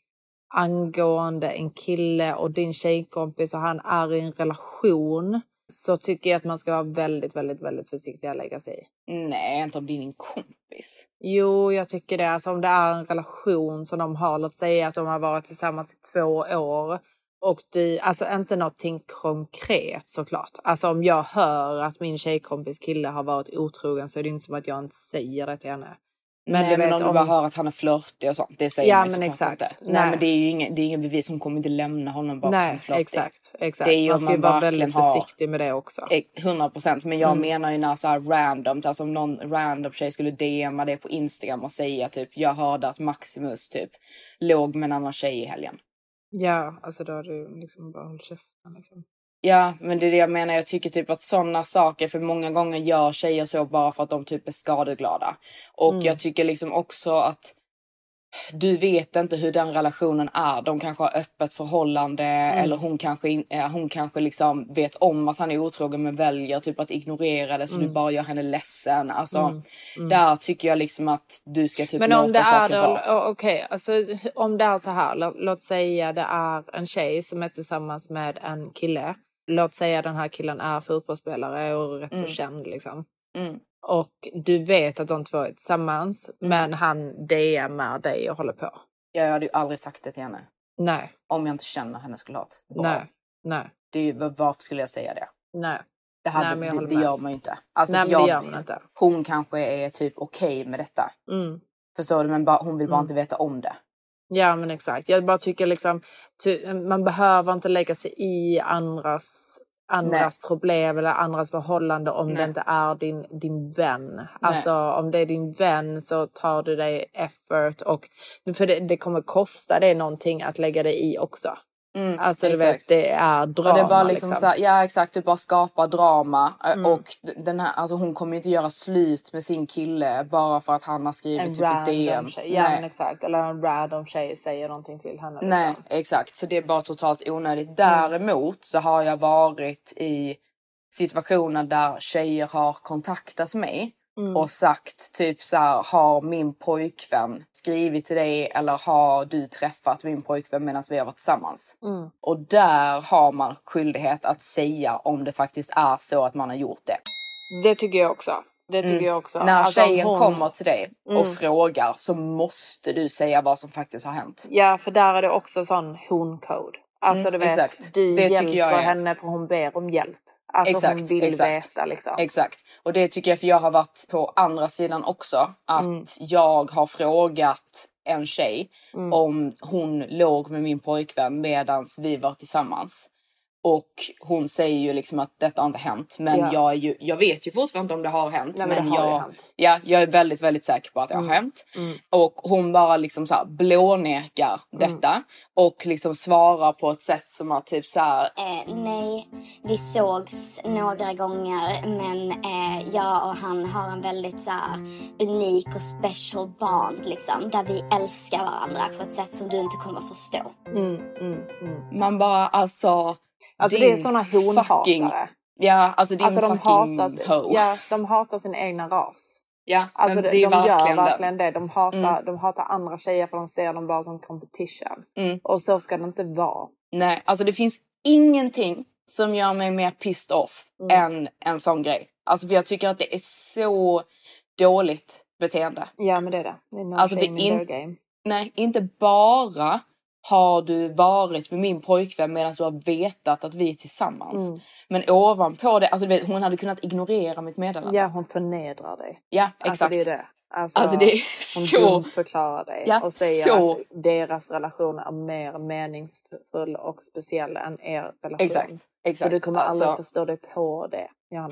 angående en kille och din tjejkompis och han är i en relation så tycker jag att man ska vara väldigt, väldigt, väldigt försiktig att lägga sig i. Nej, inte om det är din kompis. Jo, jag tycker det. Alltså om det är en relation som de har, låt säga att de har varit tillsammans i två år och du, alltså inte någonting konkret såklart. Alltså om jag hör att min tjejkompis kille har varit otrogen så är det inte som att jag inte säger det till henne. Men, Nej, men om du bara hör att han är flörtig och sånt. Det säger Ja, man ju men såklart exakt. inte. Nej. Nej. men det är ju ingen, det är ingen bevis. Hon kommer inte lämna honom bara för att han är flörtig. exakt. exakt. Det är ju man ska ju man vara verkligen väldigt har- försiktig med det också. 100 procent. Men jag Mm. menar ju när så här random, alltså om någon random tjej skulle DMa det på Instagram och säga typ jag hörde att Maximus typ låg med en annan tjej i helgen. Ja, alltså då har du liksom bara hållit käften. Liksom. Ja, men det är det jag menar. Jag tycker typ att sådana saker, för många gånger gör tjejer så bara för att de typ är skadeglada. Och Mm. jag tycker liksom också att du vet inte hur den relationen är. De kanske har öppet förhållande Mm. eller hon kanske, eh, hon kanske liksom vet om att han är otrogen men väljer typ att ignorera det så Mm. du bara gör henne ledsen. Alltså, där tycker jag liksom att du ska typ Men om det är då, vara. o- okej, alltså om det är så här, låt, låt säga det är en tjej som är tillsammans med en kille. Låt säga den här killen är fotbollsspelare och rätt så Mm. känd liksom. Mm. Och du vet att de två är tillsammans, men han DMar dig och håller på. Jag hade ju aldrig sagt det till henne. Nej, Om jag inte känner henne skulle ha ett bra. nej, nej, Det varför skulle jag säga det? nej. Det, hade, Nej, det, det gör man ju inte. Alltså, nej, det jag, man inte. Hon kanske är typ okej med detta. Mm. Förstår du? Men bara, hon vill bara Mm. inte veta om det. Ja men exakt. Jag bara tycker liksom ty, man behöver inte lägga sig i andras, andras problem eller andras förhållande om det Nej. inte är din, din vän. Alltså om det är din vän så tar du dig effort och för det, det kommer kosta dig någonting att lägga dig i också. Mm, Alltså du exakt. vet det är drama Och det är bara liksom, liksom. Så här, ja exakt, du bara skapar drama. Äh, Mm. Och den här, alltså hon kommer inte göra slut med sin kille bara för att han har skrivit en typ ett DM. tjej. Ja Nej. exakt. Eller en random tjej säger någonting till henne. Nej, Liksom. exakt. Så det är bara totalt onödigt. Däremot så har jag varit i situationer där tjejer har kontaktat mig Mm. och sagt typ så här, har min pojkvän skrivit till dig eller har du träffat min pojkvän medan vi har varit tillsammans? Mm. Och där har man skyldighet att säga om det faktiskt är så att man har gjort det. Det tycker jag också. Det tycker jag också. Mm. När Alltså, tjejen hon- kommer till dig och Mm. frågar så måste du säga vad som faktiskt har hänt. Ja, för där är det också sån hon-code. Alltså Mm, du vet, exakt. du Det hjälper jag är- henne för hon ber om hjälp. Alltså hon Exakt, vill exakt. veta liksom. Exakt. Och det tycker jag för jag har varit på andra sidan också. Att Mm. jag har frågat en tjej Mm. om hon låg med min pojkvän medan vi var tillsammans. Och hon säger ju liksom att detta har inte hänt. Men Ja. jag, är ju, jag vet ju fortfarande inte om det har hänt. Nej, men det har jag, hänt. Ja, jag är väldigt, väldigt säker på att det har hänt. Mm. Och hon bara liksom så här blånekar detta. Och liksom svarar på ett sätt som att typ så här. Eh, nej, vi sågs några gånger men eh, jag och han har en väldigt så här, unik och special bond liksom. Där vi älskar varandra på ett sätt som du inte kommer förstå. Mm, mm, mm. Man bara alltså. Alltså din det är såna fucking- honhatare. Ja, alltså din Alltså de fucking hatar, ja, de hatar sin egna ras. Ja, Alltså det är de verkligen, gör det. verkligen det. De hatar, Mm. de hatar andra tjejer för de ser dem bara som competition. Mm. Och så ska det inte vara. Nej, alltså det finns ingenting som gör mig mer pissed off Mm. än en sån grej. Alltså för jag tycker att det är så dåligt beteende. Ja men det är det. det är no Alltså, shame det in in- game. Nej, inte bara har du varit med min pojkvän medan du har vetat att vi är tillsammans. Mm. Men ovanpå det, alltså vet, hon hade kunnat ignorera mitt meddelande. Ja hon förnedrar dig. Ja, exakt. Alltså det är det. Alltså, Alltså, det är så- förklarar dig Ja, och säger så- att deras relation är mer meningsfull och speciell än er relation. Exakt, exakt. Så du kommer aldrig Alltså, förstå dig på det, Johanna.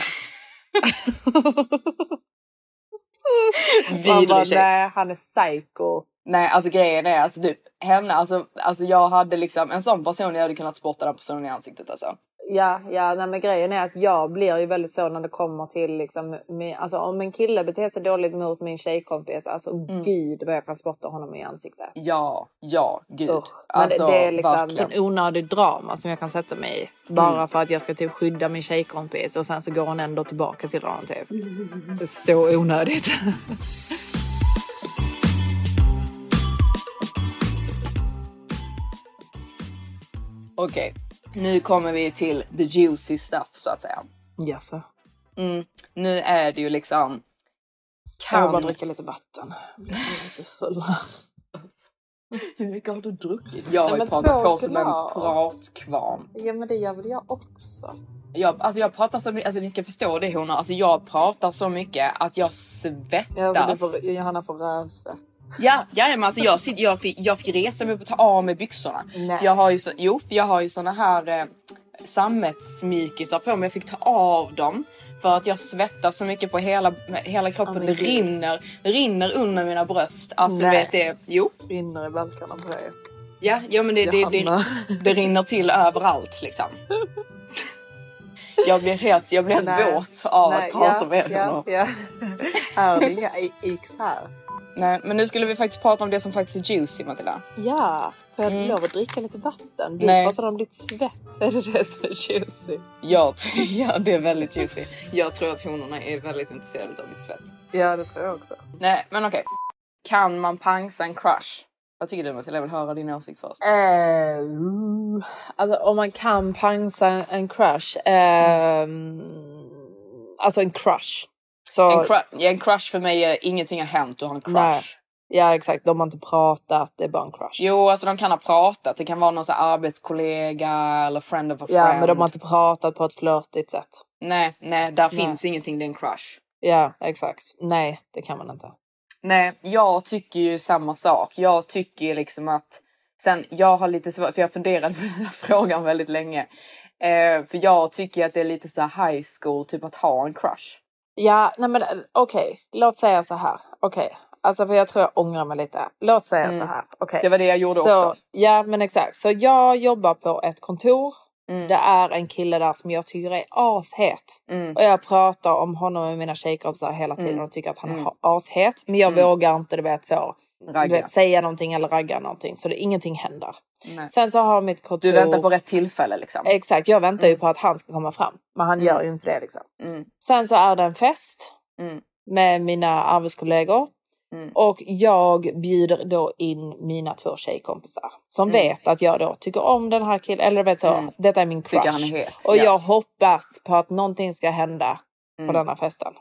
<laughs> Vidrig tjej. nej han är psycho. Nej, alltså grejen är alltså typ henne, alltså, alltså jag hade liksom en sån person, jag hade kunnat spotta den personen i ansiktet alltså. Ja, ja nej, men grejen är att jag blir ju väldigt så när det kommer till liksom, med, alltså om en kille beter sig dåligt mot min tjejkompis, alltså Mm. gud vad jag kan spotta honom i ansiktet. Ja, ja, gud. Usch. Men Alltså, det, det är liksom verkligen. sån onödig drama som jag kan sätta mig i. Bara för att jag ska typ skydda min tjejkompis och sen så går hon ändå tillbaka till honom typ. <laughs> Det är så onödigt. <laughs> Okej, nu kommer vi till the juicy stuff så att säga. Jaså? Mm. Nu är det ju liksom... Jag vill bara Kan... dricka lite vatten. <laughs> Hur mycket har du druckit? Jag har ju pratat på som en pratkvarn. Ja men det gör väl jag också. Jag, alltså jag pratar så mycket, alltså ni ska förstå det honor. Alltså jag pratar så mycket att jag svettas. Ja, alltså, får, Johanna får rövsvett. Ja, ja men alltså jag, sitter, jag, fick, jag fick resa mig upp och ta av mig byxorna. Nej. För jag har ju så, jo, för jag har ju såna här eh, sammetsmykisar på mig. Jag fick ta av dem för att jag svettas så mycket på hela, hela kroppen. Oh, det rinner, rinner under mina bröst. Alltså Nej. vet det, jo. Rinner i balkarna på dig. Ja, ja men det, det, det, det rinner till överallt liksom. Jag blir helt, jag blir helt våt av Nej, att prata ja, med ja, honom. ja. Är det inga x här? Nej, men nu skulle vi faktiskt prata om det som faktiskt är juicy Matilda. Ja, får jag Mm. lov att dricka lite vatten? Du Nej. pratade om ditt svett. <laughs> Är det det som är juicy? Tror, <laughs> ja, det är väldigt juicy. Jag tror att honorna är väldigt intresserade av mitt svett. Ja, det tror jag också. Nej, men okej. Kan man pangsa en crush? Vad tycker du Matilda? Jag vill höra din åsikt först. Mm, alltså om man kan pangsa en, en crush. ehm, alltså en crush. Så, En, crush, ja, en crush för mig är ingenting har hänt, du har en crush. Nej. Ja exakt, de har inte pratat, det är bara en crush. Jo, alltså de kan ha pratat. Det kan vara någon så arbetskollega eller friend of a ja friend. men de har inte pratat på ett flörtigt sätt. Nej, nej, där Nej. finns ingenting. Det är en crush. Ja exakt, nej det kan man inte. Nej, jag tycker ju samma sak. Jag tycker ju liksom att sen jag har lite svårt för jag funderade på <laughs> den här frågan väldigt länge. Eh, för jag tycker att det är lite så high school typ att ha en crush. Ja, nej men eh, okej, låt säga så här. Okej, alltså för jag tror jag ångrar mig lite. Låt säga så här. Mm. Det var det jag gjorde så, också. Ja men exakt. Så jag jobbar på ett kontor. Mm. Det är en kille där som jag tycker är ashet. Mm. Och jag pratar om honom med mina tjejkompisar hela tiden Mm. och tycker att han Mm. är ashet. Men jag Mm. vågar inte du vet så. Ragga. vet, säga någonting eller ragga någonting. Så det, ingenting händer. Nej. Sen så har mitt kontor... Du väntar på rätt tillfälle liksom. Exakt, jag väntar ju Mm. på att han ska komma fram. Men han Mm. gör ju inte det liksom. Mm. Sen så är det en fest Mm. med mina arbetskollegor. Mm. Och jag bjuder då in mina två tjejkompisar. Som Mm. vet att jag då tycker om den här killen. Eller vet så, detta är min crush. Tycker han är het. Och ja. jag hoppas på att någonting ska hända på denna festen.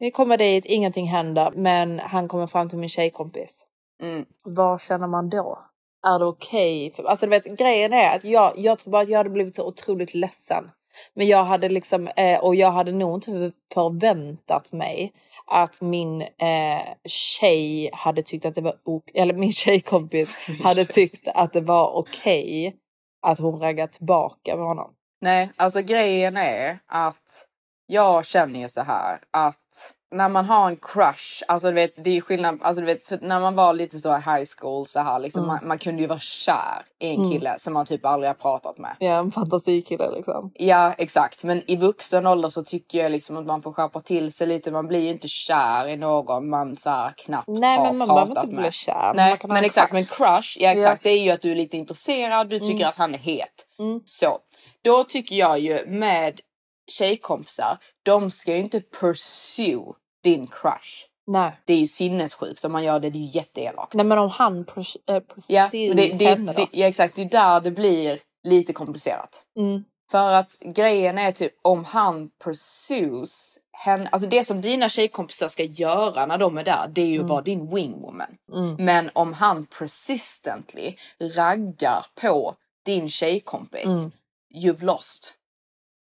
Vi kommer dit, ingenting händer. Men han kommer fram till min tjejkompis. Mm. Vad känner man då? Är det okej? För- Alltså du vet grejen är att jag, jag tror bara att jag hade blivit så otroligt ledsen. Men jag hade liksom, eh, och jag hade nog inte förväntat mig att min eh, tjej hade tyckt att det var ok- eller min tjejkompis <laughs> hade tyckt att det var okej att hon raggade tillbaka med honom. Nej, alltså grejen är att jag känner ju så här att när man har en crush, alltså du vet det är skillnad, alltså du vet för när man var lite så i high school så här liksom Mm. man, man kunde ju vara kär i en Mm. kille som man typ aldrig har pratat med. Ja, en fantasikille liksom. Ja exakt, men i vuxen ålder så tycker jag liksom att man får skärpa till sig lite. Man blir ju inte kär i någon man så här knappt Nej har men man behöver pratat inte med. bli kär. Nej, men en exakt. crush. Men crush, ja exakt. Ja. Det är ju att du är lite intresserad. Du tycker Mm. att han är het. Mm. Så då tycker jag ju med tjejkompisar, de ska ju inte pursue din crush. Nej. Det är ju sinnessjukt om man gör det. Det är ju jätteelakt. Nej men om han pers- äh, ja, pursue men det, det, henne då? det, ja, exakt. Det är där det blir lite komplicerat. Mm. För att grejen är typ om han pursues henne, alltså det som dina tjejkompisar ska göra när de är där, det är ju att vara din wingwoman. Mm. Men om han persistently raggar på din tjejkompis, Mm. you've lost.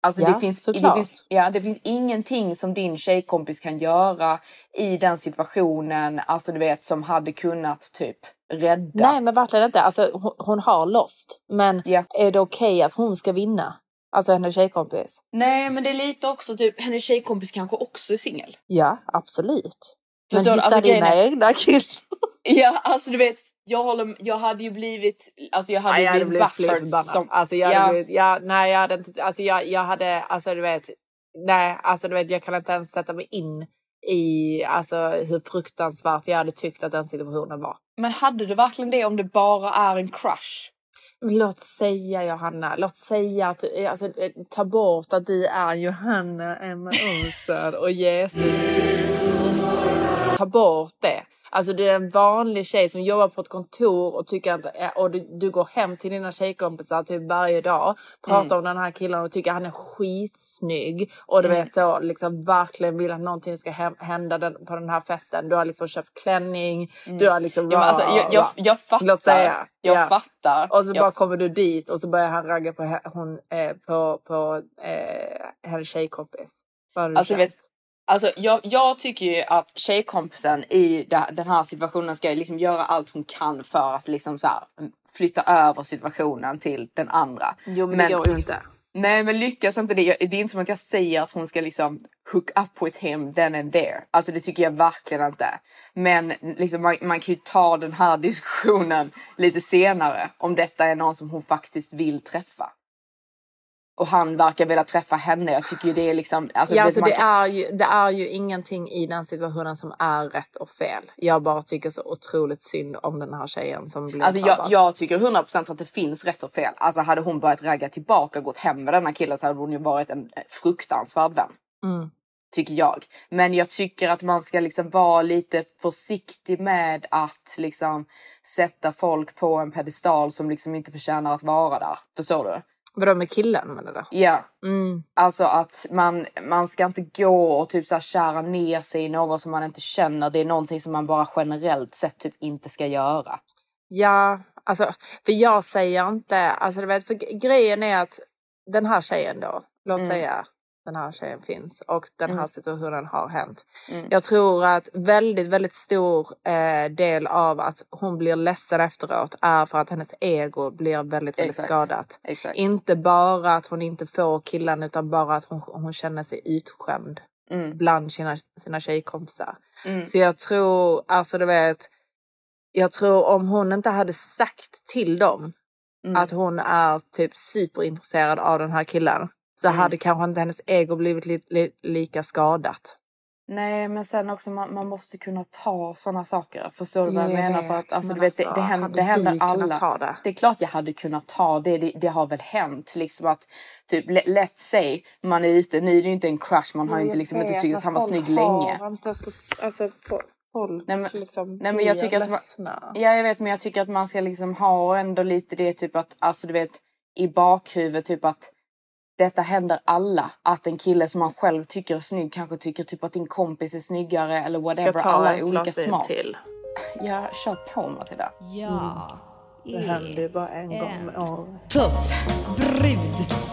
Alltså Ja, det, finns, det, finns, ja, det finns ingenting som din tjejkompis kan göra i den situationen, alltså du vet som hade kunnat typ rädda. Nej men verkligen inte. Alltså, hon, hon har lost. Men Ja. är det okej att hon ska vinna? Alltså hennes tjejkompis? Nej men det är lite också typ, hennes tjejkompis kanske också är singel. Ja absolut. Men Förstår du? hitta Alltså, dina egna killar. <laughs> Ja alltså du vet, jag håller jag hade ju blivit, alltså jag hade Nej, jag hade blivit blivit butthurt som... Alltså jag hade Ja. blivit, ja, nej jag hade inte, alltså jag, jag hade, alltså du vet, nej alltså du vet jag kan inte ens sätta mig in i alltså hur fruktansvärt jag hade tyckt att den situationen var. Men hade du verkligen det om det bara är en crush? Låt säga Johanna, låt säga att du, alltså, eh, ta bort att du är Johanna Emma Olsson och Jesus. Ta bort det. Alltså det är en vanlig tjej som jobbar på ett kontor och tycker att eh, och du, du går hem till dina tjejkompisar typ varje dag. Pratar Mm. om den här killen och tycker han är skitsnygg. Och du Mm. vet så liksom verkligen vill att någonting ska hända den, på den här festen. Du har liksom köpt klänning. Du har liksom... Mm. Ja, alltså, jag, jag, jag fattar. Låt säga. Jag Ja. fattar. Och så jag bara kommer du dit och så börjar han ragga på, hon, eh, på, på eh, hennes tjejkompis. Du Alltså, vet, alltså jag, jag tycker ju att tjejkompisen i den här situationen ska liksom göra allt hon kan för att liksom så här, flytta över situationen till den andra. Jo men, men- det går ju inte. Nej men lyckas inte det, det är inte som att jag säger att hon ska liksom hook up with him then and there. Alltså det tycker jag verkligen inte. Men liksom man, man kan ju ta den här <laughs> diskussionen lite senare om detta är någon som hon faktiskt vill träffa. Och han verkar vilja träffa henne. Jag tycker ju det är liksom... Alltså, ja, alltså det, kan- är ju, det är ju ingenting i den situationen som är rätt och fel. Jag bara tycker så otroligt synd om den här tjejen som blir Alltså jag, jag tycker 100% att det finns rätt och fel. Alltså hade hon börjat ragga tillbaka och gått hem med denna killen så hade hon ju varit en eh, fruktansvärd vän. Mm. Tycker jag. Men jag tycker att man ska liksom vara lite försiktig med att liksom sätta folk på en pedestal som liksom inte förtjänar att vara där. Förstår du? Vadå med killen menar du? Ja, Mm. alltså att man, man ska inte gå och typ så här kära ner sig i någon som man inte känner. Det är någonting som man bara generellt sett typ inte ska göra. Ja, alltså för jag säger inte, alltså du vet, för grejen är att den här tjejen då, låt Mm. säga den här tjejen finns och den här Mm. situationen har hänt. Mm. Jag tror att väldigt, väldigt stor eh, del av att hon blir ledsen efteråt är för att hennes ego blir väldigt, väldigt Exakt. skadat. Exakt. Inte bara att hon inte får killen utan bara att hon, hon känner sig utskämd Mm. bland sina, sina tjejkompisar. Mm. Så jag tror, alltså du vet, jag tror om hon inte hade sagt till dem Mm. att hon är typ superintresserad av den här killen så Mm. hade kanske inte hennes ego blivit li, li, lika skadat. Nej men sen också man, man måste kunna ta sådana saker. Förstår du vad jag, Jag menar? vet, För att alltså, men du vet, det, alltså, det, händer, det händer alla. det? Det är klart jag hade kunnat ta det. Det, det har väl hänt liksom att typ le- let's say man är ute. Nu är det ju inte en crush. Man har ju inte liksom inte tyckt att han var snygg länge. Inte så, alltså, folk Nej, men- liksom nej, men jag blir tycker att man- ledsna. Ja jag vet men jag tycker att man ska liksom ha ändå lite det typ att alltså du vet i bakhuvudet typ att detta händer alla. Att en kille som man själv tycker är snygg kanske tycker typ att din kompis är snyggare eller whatever. ta Alla är olika smak. till? <laughs> Ja, kör på Matilda. Jag Det händer ju bara en gång en om året. tuff brud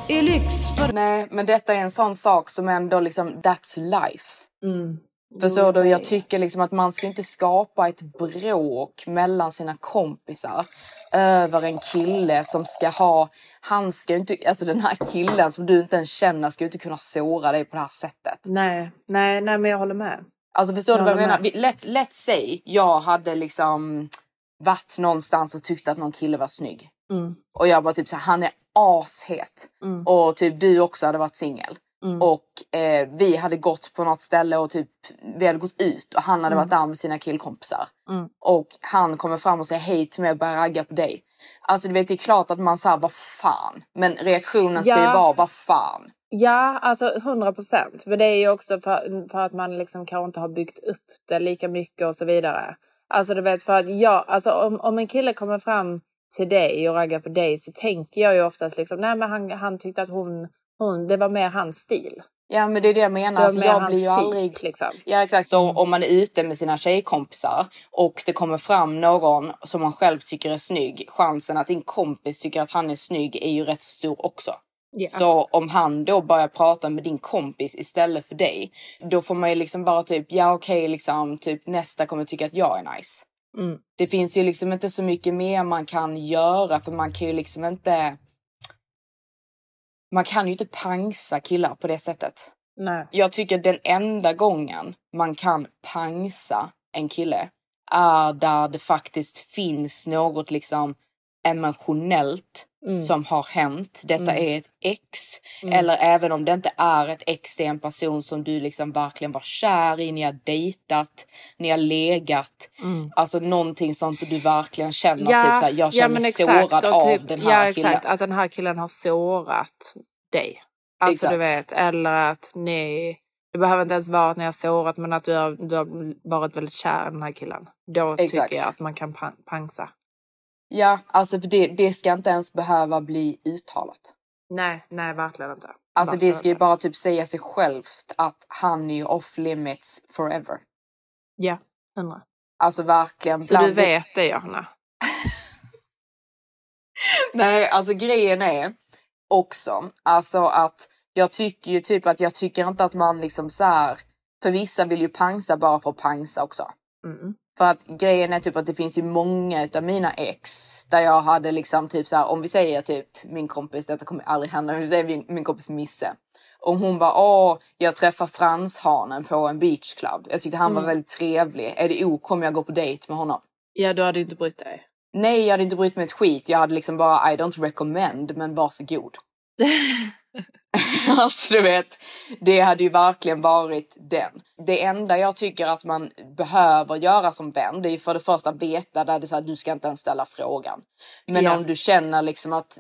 i lyxför... Nej, men detta är en sån sak som ändå liksom that's life. Mm. Förstår du? Jag tycker liksom att man ska inte skapa ett bråk mellan sina kompisar över en kille som ska ha, han ska inte, alltså den här killen som du inte ens känner ska inte kunna såra dig på det här sättet. Nej, nej, nej, men jag håller med. Alltså förstår Jag du vad jag menar? med. Let, let's say jag hade liksom varit någonstans och tyckte att någon kille var snygg. Mm. Och jag bara typ så här, han är ashet. Mm. Och typ du också hade varit singel. Mm. Och eh, vi hade gått på något ställe och typ vi hade gått ut och han hade Mm. varit där med sina killkompisar. Mm. Och han kommer fram och säger hej till mig och börjar ragga på dig. Alltså du vet det är klart att man säger vad fan. Men reaktionen ska ju Ja. vara vad fan. Ja, alltså 100 procent. Men det är ju också för, för att man liksom kanske inte har byggt upp det lika mycket och så vidare. Alltså du vet för att jag, alltså om, om en kille kommer fram till dig och raggar på dig så tänker jag ju oftast liksom, nej men han, han tyckte att hon, hon, det var mer hans stil. Ja men det är det jag Det menar. var Alltså, jag blir ju aldrig liksom. Ja exakt, så om man är ute med sina tjejkompisar och det kommer fram någon som man själv tycker är snygg. Chansen att din kompis tycker att han är snygg är ju rätt så stor också. Ja. Så om han då börjar prata med din kompis istället för dig. Då får man ju liksom bara typ, ja okej liksom, typ nästa kommer tycka att jag är nice. Mm. Det finns ju liksom inte så mycket mer man kan göra för man kan ju liksom inte. Man kan ju inte pangsa killar på det sättet. Nej. Jag tycker den enda gången man kan pangsa en kille är där det faktiskt finns något liksom emotionellt Mm. som har hänt. Detta Mm. är ett ex. Mm. Eller även om det inte är ett ex, det är en person som du liksom verkligen var kär i, ni har dejtat, ni har legat. Mm. Alltså någonting sånt du verkligen känner typ såhär, jag känner mig exakt, sårad och av typ- den här ja, killen. exakt, att den här killen har sårat dig. Alltså du Exakt. vet, eller att ni Det behöver inte ens vara att ni har sårat men att du har, du har varit väldigt kär i den här killen. Då Exakt. tycker jag att man kan pa- pangsa. Ja, alltså för det, det ska inte ens behöva bli uttalat. Nej, nej verkligen inte. Alltså det Verkligen ska ju bara typ säga sig självt att han är ju off limits forever. Ja, hundra. Alltså verkligen. Så du vet det Johanna? <laughs> Nej, alltså grejen är också alltså att jag tycker ju typ att jag tycker inte att man liksom så här. För vissa vill ju pangsa bara för att pangsa också. Mm. För att grejen är typ att det finns ju många utav mina ex där jag hade liksom typ så här om vi säger typ min kompis, detta kommer aldrig hända, vi säger min, min kompis Misse. Om hon bara åh, jag träffar franshanen på en beachclub. Jag tyckte han var väldigt trevlig. Är det ok om jag går på dejt med honom? Ja, du hade inte brytt dig. Nej, jag hade inte brytt mig ett skit. Jag hade liksom bara I don't recommend, men varsågod. <laughs> <laughs> alltså du vet, det hade ju verkligen varit den. Det enda jag tycker att man behöver göra som vän, det är för det första veta där det är så här, du ska inte ens ställa frågan. Men Ja. om du känner liksom att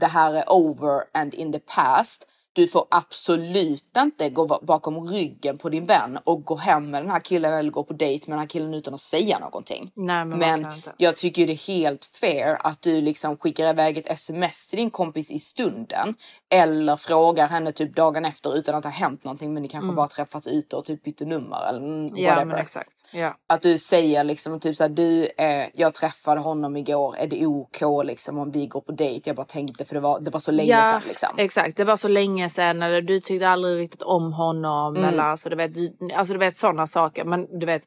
det här är over and in the past, du får absolut inte gå ba- bakom ryggen på din vän och gå hem med den här killen eller gå på dejt med den här killen utan att säga någonting. Nej, men, Men jag tycker ju det är helt fair att du liksom skickar iväg ett sms till din kompis i stunden. Eller frågar henne typ dagen efter utan att det har hänt någonting men ni kanske bara träffats ute och typ bytte nummer eller mm, Ja, whatever. men exakt. Ja. Att du säger liksom typ såhär du, eh, jag träffade honom igår, är det OK liksom om vi går på dejt? Jag bara tänkte för det var, det var så länge ja, sedan liksom. exakt. Det var så länge sedan eller du tyckte aldrig riktigt om honom Mm. eller alltså du vet, du, alltså du vet sådana saker. Men du vet,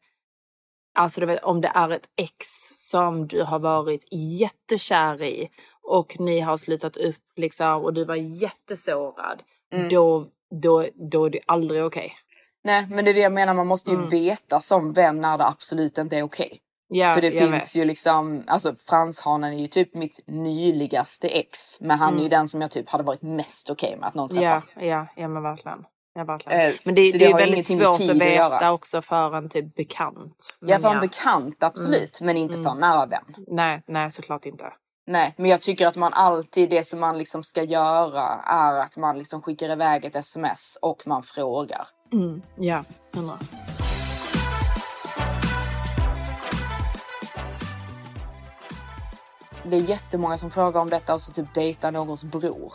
alltså du vet om det är ett ex som du har varit jättekär i och ni har slutat upp liksom och du var jättesårad. Mm. Då, då, då är det aldrig okej. Nej men det är det jag menar, man måste ju Mm. veta som vän när det absolut inte är okej. Ja, För det finns vet. ju liksom, alltså franshanen är ju typ mitt nyligaste ex. Men han är ju den som jag typ hade varit mest okej med att någon träffar. Mm. Ja, ja, ja men verkligen. Ja, verkligen. Eh, men det, det, det är väldigt svårt att att veta göra. också för en typ bekant. Ja för en bekant absolut, men inte för en nära vän. Nej, nej såklart inte. Nej, men jag tycker att man alltid, det som man liksom ska göra är att man liksom skickar iväg ett sms och man frågar. Mm, ja, hundra. Det är jättemånga som frågar om detta och så typ dejta någons bror.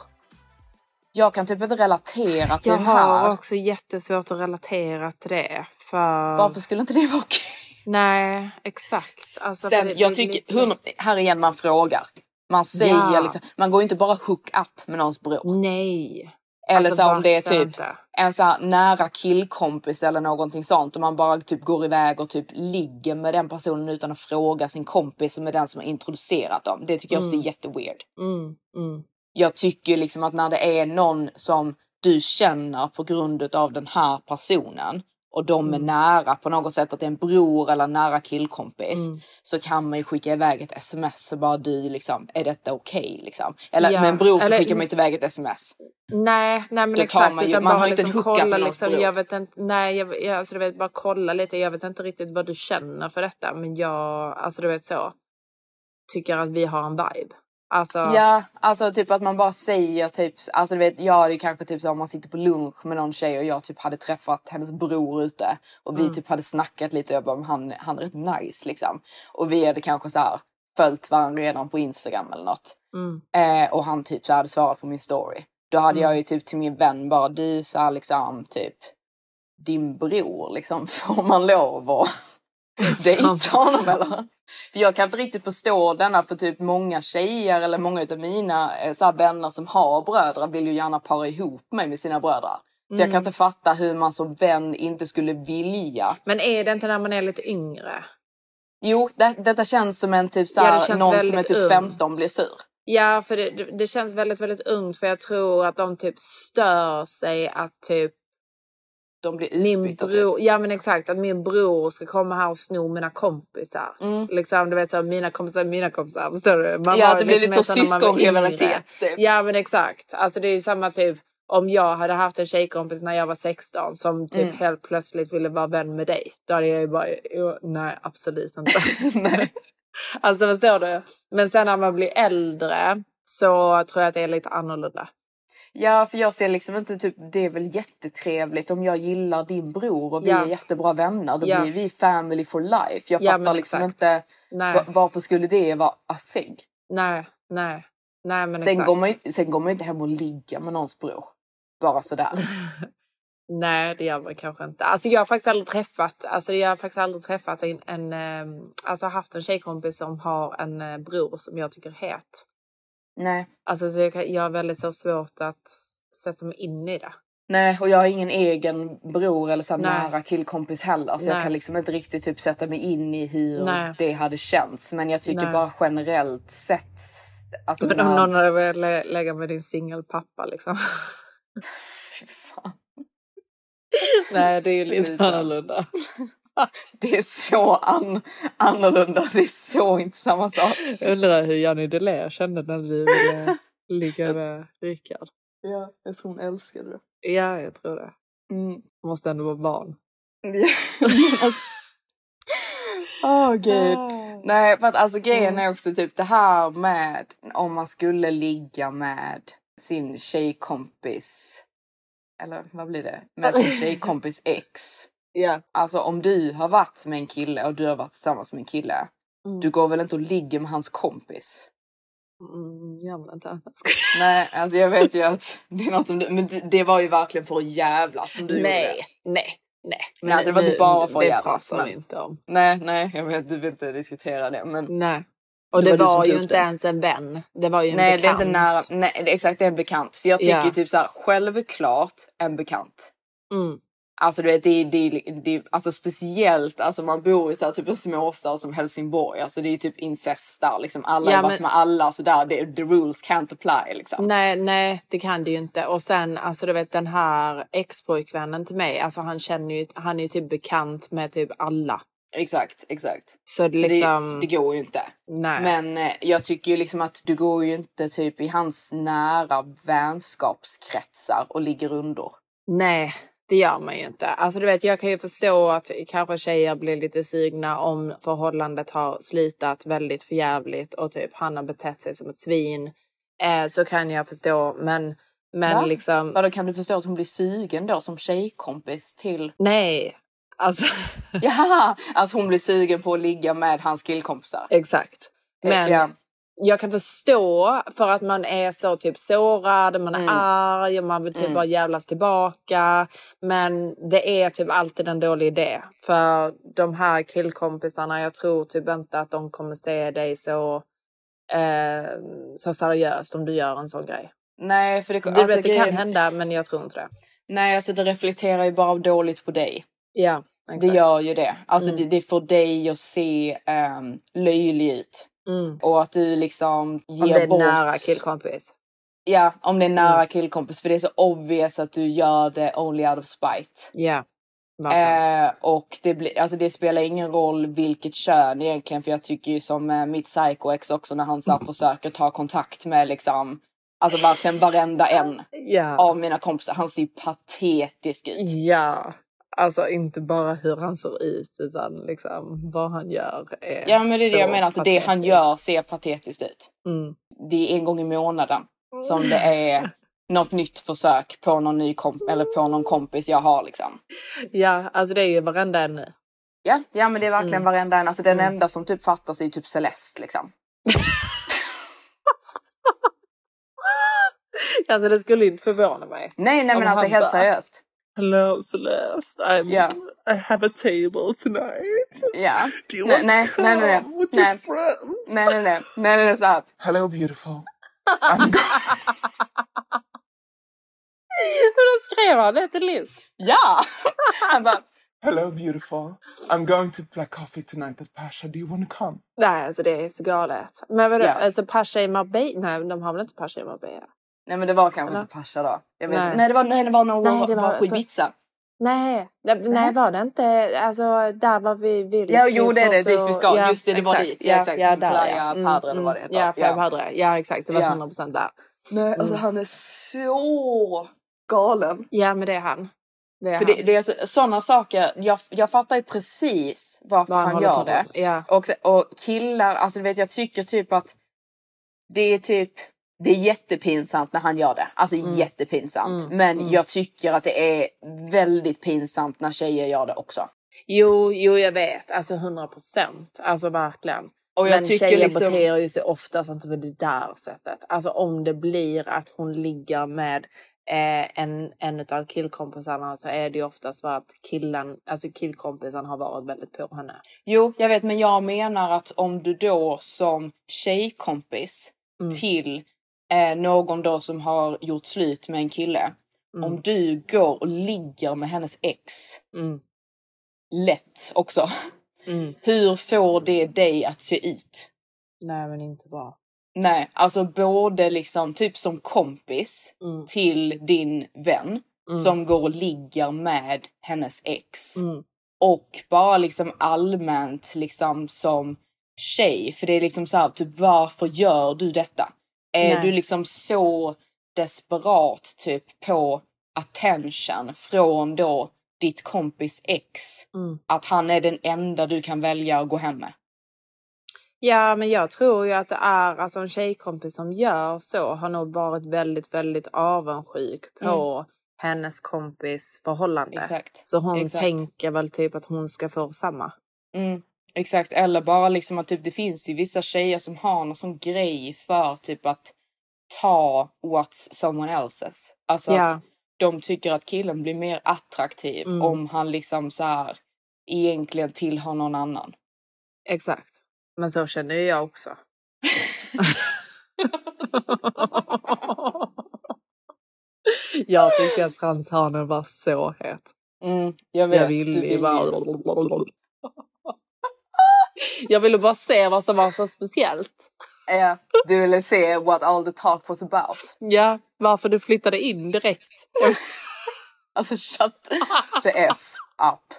Jag kan typ inte relatera till Jag har här. också jättesvårt att relatera till det. För... Varför skulle inte det vara okej? Nej, exakt. Alltså, Sen, det- jag det tycker, lite- här igen man frågar. Man säger Ja. liksom, man går ju inte bara hook up med någons bror. Nej. Eller Alltså, så om det är typ inte. en så nära killkompis eller någonting sånt och man bara typ går iväg och typ ligger med den personen utan att fråga sin kompis som är den som har introducerat dem. Det tycker jag också är jätteweird. Mm, mm. Jag tycker liksom att när det är någon som du känner på grund av den här personen och de Mm. är nära på något sätt, att det är en bror eller en nära killkompis, Mm. så kan man ju skicka iväg ett sms och bara du liksom, är detta okej liksom? Eller Ja, med en bror så eller- skickar man inte iväg ett sms. Nej, nej men Då exakt. man ju- utan man bara har inte en liksom kolla liksom, jag vet inte, nej jag, jag, alltså du vet bara kolla lite. Jag vet inte riktigt vad du känner för detta men jag, alltså du vet så. Tycker att vi har en vibe. Alltså, Ja, alltså typ att man bara säger typ, alltså du vet jag hade ju kanske typ så om man sitter på lunch med någon tjej och jag typ hade träffat hennes bror ute och vi Mm. typ hade snackat lite och jag bara, "Men han, han är rätt nice liksom. Och vi hade kanske så här följt varandra redan på Instagram eller något. Mm. Eh, och han typ så hade svarat på min story. Då hade jag ju typ till min vän bara, du så här liksom typ din bror liksom, <laughs> får man lov att <laughs> dejta honom eller? För jag kan inte riktigt förstå denna för typ många tjejer eller många utav mina eh, så här, vänner som har bröder vill ju gärna para ihop mig med sina bröder. Så jag kan inte fatta hur man som vän inte skulle vilja. Men är det inte när man är lite yngre? Jo, det, detta känns som en typ så Ja, här, känns någon som är typ ungt. 15 blir sur. Ja, för det, det, känns väldigt, väldigt ungt för jag tror att de typ stör sig att typ De blir min utbytta typ. bror, ja men exakt att min bror ska komma här och sno mina kompisar. Mm. Liksom du vet så mina kompisar, mina kompisar, förstår du? Man Ja, det blir lite var syskonrivalitet, typ. Ja men exakt, alltså det är ju samma typ om jag hade haft en tjejkompis när jag var 16 som typ Mm. helt plötsligt ville vara vän med dig. Då hade jag ju bara, "Jo, nej absolut inte. <laughs> Nej. Alltså förstår du? Men sen när man blir äldre så tror jag att det är lite annorlunda. Ja, för jag ser liksom inte typ, det är väl jättetrevligt om jag gillar din bror och vi Ja. är jättebra vänner. Då Ja. blir vi family for life. Jag Ja, fattar liksom exakt. inte Nej, va- varför skulle det vara a thing? nej, nej. Nej men Sen exakt. går, man, sen går man ju inte hem och ligga med någons bror. Bara sådär. <laughs> Nej det gör man kanske inte. Alltså jag har faktiskt aldrig träffat, alltså jag har faktiskt aldrig träffat en, en ehm, alltså haft en tjejkompis som har en eh, bror som jag tycker är het. Nej. Alltså så jag, kan- jag har väldigt så svårt att sätta mig in i det. Nej, och jag har ingen egen bror eller så här nära killkompis heller. Så jag Nej. kan liksom inte riktigt typ sätta mig in i hur Nej. det hade känts. Men jag tycker Nej. bara generellt sett. Alltså Men om när- någon hade velat lä- lägga med din singelpappa liksom. <laughs> Fy fan. <laughs> Nej det är ju lite annorlunda. <laughs> Det är så an- annorlunda. Det är så inte samma sak. Undrar hur Janni Delay kände när du ville <laughs> ligga med Rickard. Ja, jag tror hon älskar det. Ja jag tror det. Mm. Måste ändå vara barn. Åh gud. Ah. Nej, för att alltså grejen Mm. är också typ det här med om man skulle ligga med sin tjejkompis. Eller vad blir det? Med sin tjejkompis ex. <laughs> Ja. Alltså om du har varit med en kille och du har varit tillsammans med en kille. Mm. Du går väl inte och ligger med hans kompis? Mm, gör man inte. Nej, alltså jag vet ju att det är något som du, men det, det var ju verkligen för att jävlas som du gjorde. Nej, nej, nej. Men alltså, det var inte bara för att Det jävlas, pratar men- vi inte om. Nej, nej, jag vet, du vill inte diskutera det. Men Nej. Och Det det, var var ju inte det. ens en vän. Det var ju en nej, det är bekant. inte nära. Nej, det exakt, det är en bekant. För jag tycker Ja. ju typ så här, självklart en bekant. Mm. Alltså du vet, det, är- det, det, alltså speciellt, alltså man bor i så här, typ en småstad som Helsingborg. Alltså det är typ incest där liksom. Alla Ja, har varit men- med alla så där. Det, the rules can't apply liksom. Nej, nej, det kan det ju inte. Och sen, alltså du vet den här ex-pojkvännen till mig, alltså han känner ju, han är ju typ bekant med typ alla. Exakt, exakt. Så, det Så liksom, det, det går ju inte. nej. Men eh, jag tycker ju liksom att du går ju inte typ i hans nära vänskapskretsar och ligger under. Nej, det gör man ju inte. Alltså du vet, jag kan ju förstå att kanske tjejer blir lite sugna om förhållandet har slutat väldigt förjävligt och typ han har betett sig som ett svin. Eh, så kan jag förstå, men, men Va? liksom, Vadå kan du förstå att hon blir sugen då som tjejkompis till... nej. Alltså, <laughs> Jaha! Att hon blir sugen på att ligga med hans killkompisar. exakt. Men ja. jag kan förstå för att man är så typ sårad, man är Mm. arg och man vill typ Mm. bara jävlas tillbaka. Men det är typ alltid en dålig idé. För de här killkompisarna, jag tror typ inte att de kommer se dig så, eh, så seriöst om du gör en sån grej. Nej, för det, Du alltså, vet, det kan hända men jag tror inte det. Nej, alltså det reflekterar ju bara dåligt på dig. Ja, exakt. Det gör ju det. Alltså Mm. det, det får dig att se um, löjlig ut. Mm. Och att du liksom ger Om det är bort... nära killkompis. Ja, om det är nära Mm. killkompis. För det är så obvious att du gör det only out of spite. Ja, verkligen. Eh, och det, blir, alltså det spelar ingen roll vilket kön egentligen. För jag tycker ju som eh, mitt psycho-ex också när han så försöker ta kontakt med liksom Alltså verkligen varenda en ja. av mina kompisar. Han ser patetisk ut. Ja, alltså inte bara hur han ser ut utan liksom vad han gör. Är Ja men det är det jag menar. Alltså det han gör ser patetiskt ut. Mm. Det är en gång i månaden som det är något nytt försök på någon ny komp eller på någon kompis jag har liksom. Ja, alltså det är ju varenda en nu. Ja, ja men det är verkligen Mm. varenda en. Alltså den Mm. enda som typ fattas är typ Celeste liksom. <laughs> Alltså det skulle inte förvåna mig. Nej nej men alltså helt bara- seriöst. Hello Celeste, I'm, Ja. I have a table tonight. Ja. Do you Nej, want nej, to nej, nej, come with nej. your friends? Nej nej nej. Nej nej nej såhär. Hello beautiful. I'm <laughs> då skrev han det till Liz. Ja! <laughs> Han bara. Hello beautiful. I'm going to Black Coffee tonight at Pasha. Do you want to come? Nej, alltså det är så galet. Men vadå, Ja. alltså Pasha i Marbella? Nej, de har väl inte Pasha i Marbella? Nej men det var kanske Eller? inte Pasha då. Jag vet. Nej. Nej. det var, nej, det var nog Nej, det var, var- var på Ibiza. Nej, det, nej var det inte. Alltså där var vi vill. Ja, jo, det är det, dit vi ska. Ja, Just det, det var exakt. dit. Ja, exakt. Ja, där, Playa ja. Mm, Padre eller vad det heter. Ja, Playa Ja. Padre. Ja, exakt. Det var Ja. 100 procent där. Nej alltså Mm. han är så galen. Ja, men det är han. Det är För han. det, det är alltså, sådana saker, jag, jag fattar ju precis varför Vad han, håller gör det. Ja. Och, och killar, alltså du vet jag tycker typ att det är typ Det är jättepinsamt när han gör det. Alltså jättepinsamt. Men jag tycker att det är väldigt pinsamt när tjejer gör det också. Jo, jo jag vet. Alltså 100 procent. Alltså verkligen. Och jag Men tycker tjejer liksom- beter ju sig oftast inte på det där sättet. Alltså om det blir att hon ligger med eh, en, en av killkompisarna så är det ju oftast för att killen, alltså killkompisen har varit väldigt på henne. Jo, jag vet, men jag menar att om du då som tjejkompis Mm. till eh, någon då som har gjort slut med en kille. Mm. Om du går och ligger med hennes ex. Mm. Lätt också. <laughs> Mm. Hur får det dig att se ut? Nej men inte bra. Nej, alltså både liksom typ som kompis Mm. till din vän Mm. som går och ligger med hennes ex. Mm. Och bara liksom allmänt liksom som tjej. För det är liksom så här, typ varför gör du detta? Är Nej. du liksom så desperat typ på attention från då ditt kompis ex Mm. att han är den enda du kan välja att gå hem med? Ja, men jag tror ju att det är alltså en tjejkompis som gör så har nog varit väldigt, väldigt avundsjuk på hennes kompis förhållande. Exakt. Så hon Exakt. tänker väl typ att hon ska få samma. Mm, exakt, eller bara liksom att typ, det finns ju vissa tjejer som har någon sån grej för typ att ta what's someone else's. Alltså Ja. att de tycker att killen blir mer attraktiv Mm. om han liksom så här egentligen tillhör någon annan. Exakt. Men så känner ju jag också. <laughs> jag tyckte att Frans Hanen var så het. Mm, jag vet. Jag ju vill bara... Jag ville bara se vad som var så speciellt. Ja, du ville se what all the talk was about. Ja, varför du flyttade in direkt. Alltså shut the F up.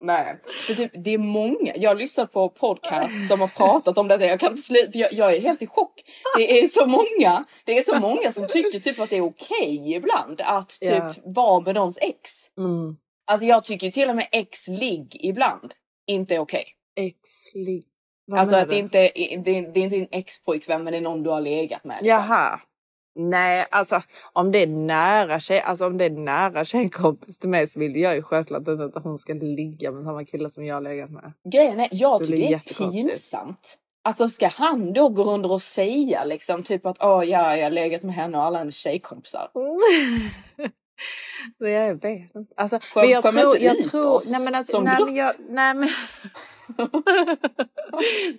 Nej, för typ, det är många. Jag har lyssnat på podcast som har pratat om detta. Jag kan inte sluta, för jag, jag är helt i chock. Det är så många. Det är så många som tycker typ att det är okej ibland att typ Ja. vara med någons ex. Mm. Alltså jag tycker till och med ex-ligg ibland inte är okej. Ex-ligg. Vad Alltså att det inte det är, det är inte din ex-pojkvän men det är någon du har legat med. liksom. Jaha. Nej, alltså om det är nära tjej, alltså om det är nära tjejkompis till mig så vill jag ju självklart inte att hon ska ligga med samma kille som jag har legat med. Grejen är, jag Det tycker det är pinsamt. Alltså ska han då gå runt och säga liksom typ att åh ja, jag har legat med henne och alla hennes tjejkompisar. <laughs> <laughs> Nej, jag vet inte. Alltså, Skäm- men jag tror, inte jag tror, oss nej men alltså, som nej grupp. men jag, nej men. <laughs>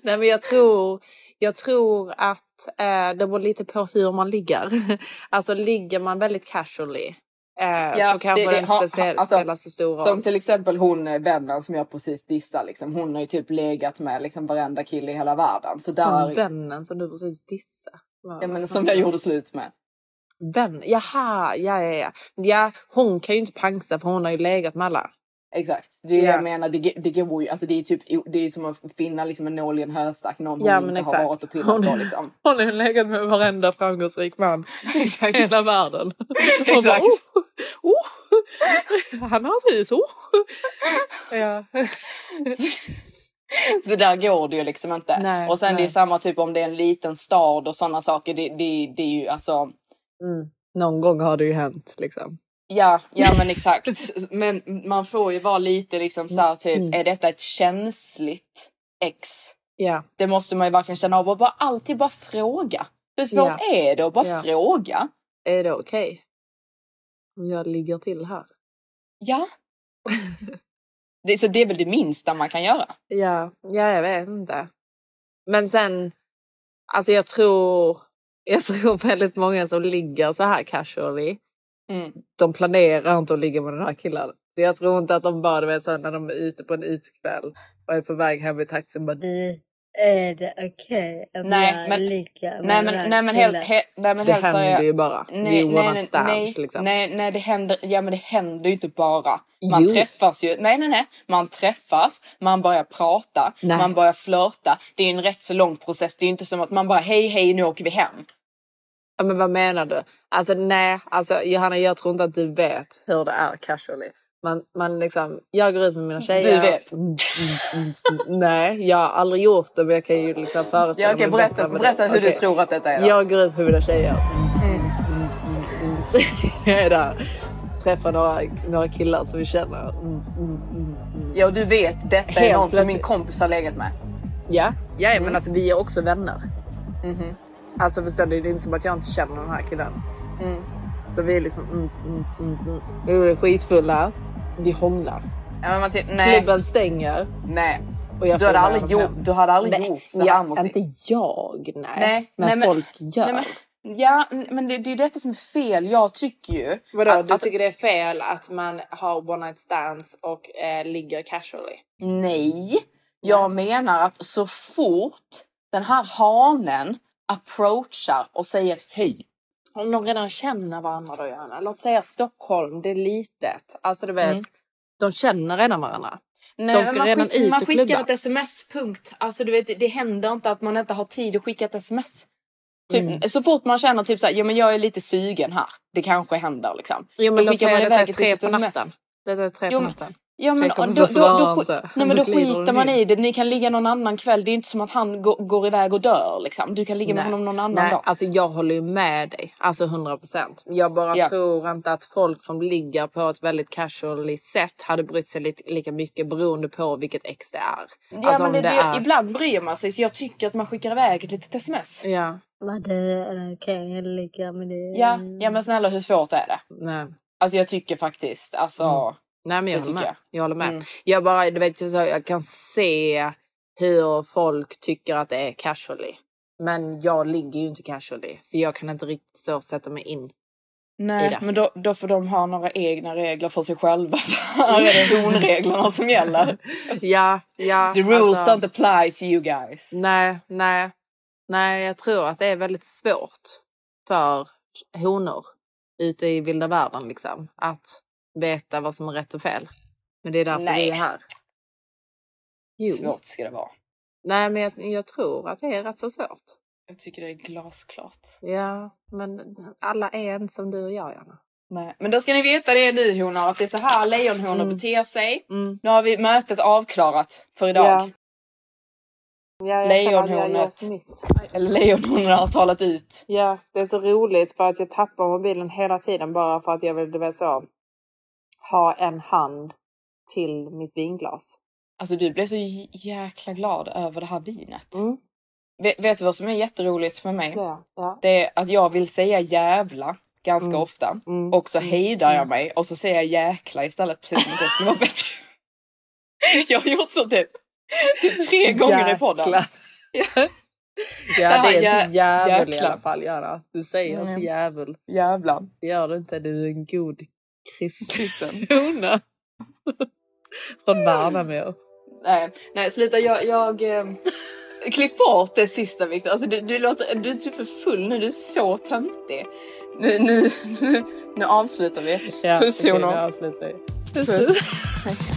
nej men jag tror, jag tror att eh, det beror lite på hur man ligger. <laughs> alltså ligger man väldigt casually eh, Ja, så kanske det- det- den speciellt alltså, spelar så stor roll. Som till exempel hon eh, vännen som jag precis dissade liksom. Hon har ju typ legat med liksom varenda kille i hela världen. Så där, vännen som du precis dissade. Ja, men som jag gjorde slut med. Vän? Jaha, ja ja ja. Ja, hon kan ju inte pangsa för hon har ju legat med alla. Exakt, det är Ja. jag menar. Det, det går ju, alltså det är typ det är som att finna liksom en nål i en höstack. Någon Ja, hon inte exakt. har varit och pillat Hon- på liksom. <laughs> Hon har legat med varenda framgångsrik man <laughs> i hela världen. <laughs> Exakt. Bara, oh, oh. Han har ett hus. Oh. Ja. Så där går det ju liksom inte. Nej, och sen det är nej. samma typ om det är en liten stad och sådana saker. Det, det, det är ju alltså Mm. Någon gång har det ju hänt liksom. Ja, ja men exakt. <laughs> Men man får ju vara lite liksom så här, typ, Mm. är detta ett känsligt ex? Ja. Det måste man ju verkligen känna av och bara alltid bara fråga. Hur svårt Ja. är det att bara Ja. fråga? Är det okej? Om jag ligger till här? Ja. <laughs> det, så det är väl det minsta man kan göra. Ja, ja jag vet inte. Men sen, alltså jag tror, jag tror väldigt många som ligger så här casually, Mm. de planerar inte att ligga med den här killen. Så jag tror inte att de bara, du vet, så när de är ute på en utekväll och är på väg hem i taxin bara "Du, är det okej att Nej, jag men- ligger med Nej den men, här nej men, helt, killen?" he, nej, men Det helt händer seriöst. ju bara. är one nej, night stands nej, liksom. nej, nej, det händer, ja men det händer ju inte bara. Man Jo. träffas ju, nej nej nej, man träffas, man börjar prata, Nej. man börjar flörta. Det är ju en rätt så lång process, det är ju inte som att man bara hej hej nu åker vi hem. Ja, men vad menar du? Alltså nej, alltså Johanna jag tror inte att du vet hur det är casually. Man, man liksom, jag går ut med mina tjejer. Du vet. Mm, mm, mm, mm. Nej, jag har aldrig gjort det men jag kan ju liksom föreställa Ja, okej, mig berätta, berätta hur du Okej. tror att detta är. Jag går ut med mina tjejer. Mm, mm, mm, mm, mm. Jag är där. Träffar några, några killar som vi känner. Mm, mm, mm, mm. Ja, och du vet, detta är Helt någon som plötsligt. min kompis har legat med. Ja, ja Mm. men alltså vi är också vänner. Mhm. Alltså förstår du, det är inte som att jag inte känner den här killen. Mm. Så vi är liksom mm, mm, mm, mm. Vi är skitfulla. Vi hånglar. Ja, men Matilda, nej. Klubben stänger. Nej. Och jag Du hade aldrig, gjort, du hade aldrig Nej, gjort så här mot Inte jag, nej. Nej, men nej, men- folk gör. Nej, men, ja, men det, det är detta som är fel. Jag tycker ju... Vadå, att- du att- tycker det är fel att man har one night stands och eh, ligger casually? Nej, jag menar att så fort den här hanen approachar och säger hej. Om de redan känner varandra då gärna. Låt säga Stockholm, det är litet. Alltså du vet, Mm. de känner redan varandra. Nej, De ska redan skickar, ut man skickar klubba. ett sms, punkt. Alltså du vet, det, händer inte att man inte har tid att skicka ett sms. Typ, Mm. Så fort man känner typ såhär, ja men jag är lite sugen här. Det kanske händer liksom. Jo men låt säga detta är ett tre på natten. Detta är tre Jo, på natten. Ja men då, då, så då, nej, men Då skiter man in. i det. Ni kan ligga någon annan kväll. Det är inte som att han går, går iväg och dör liksom. Du kan ligga med Nej. honom någon annan Nej, dag. alltså jag håller ju med dig. Alltså 100 procent. Jag bara Ja. tror inte att folk som ligger på ett väldigt casually sätt hade brytt sig lite, lika mycket beroende på vilket ex det är. Ja alltså men det, det är... ibland bryr man sig så jag tycker att man skickar iväg ett litet sms. Ja, Var det är det okej att ligga med det? Ja, ja men snälla hur svårt är det? nej. Alltså jag tycker faktiskt alltså. Nej men jag håller med. tycker Jag. håller med. Mm. Jag bara, du vet, jag kan se hur folk tycker att det är casually. Men jag ligger ju inte casually. Så jag kan inte riktigt så sätta mig in. i Nej det. men då, då får de ha några egna regler för sig själva. <laughs> Här är det <laughs> honreglerna som gäller. Ja, ja. The rules alltså- don't apply to you guys. Nej, nej. Nej, jag tror att det är väldigt svårt för honor ute i vilda världen liksom. Att veta vad som är rätt och fel. Men det är därför Nej. vi är här. Jo. Svårt ska det vara. Nej, men jag, jag tror att det är rätt så svårt. Jag tycker det är glasklart. Ja, men alla är en som du och jag, Janna. Nej. Men då ska ni veta det nu honor, att det är så här lejonhonor Mm. beter sig. Mm. Nu har vi mötet avklarat för idag. Ja. Ja, Lejonhornet. Eller lejonhonorna har talat ut. Ja, det är så roligt för att jag tappar mobilen hela tiden bara för att jag vill, du vet så, ha en hand till mitt vinglas. Alltså du blev så jäkla glad över det här vinet. Mm. Vet, vet du vad som är jätteroligt för mig? Ja, ja. Det är att jag vill säga jävla ganska Mm. ofta. Mm. Och så hejdar jag mig och så säger jag jäkla istället precis som att det skulle vara bättre. <laughs> jag har gjort så typ, typ tre gånger i podden. Ja. Det det är jä- inte djävul i alla fall, Göra. Du säger Mm. inte djävul. Jävlar. Det gör du inte. Du är en god kristen <laughs> hona. Från Värnamo. Nej, nej sluta jag, jag eh, klipp bort det sista Viktor. Alltså du, du låter, du är typ för full nu, du är så töntig. Nu, nu, nu, <laughs> nu avslutar vi. Ja, Puss okej, honor. Puss. <laughs>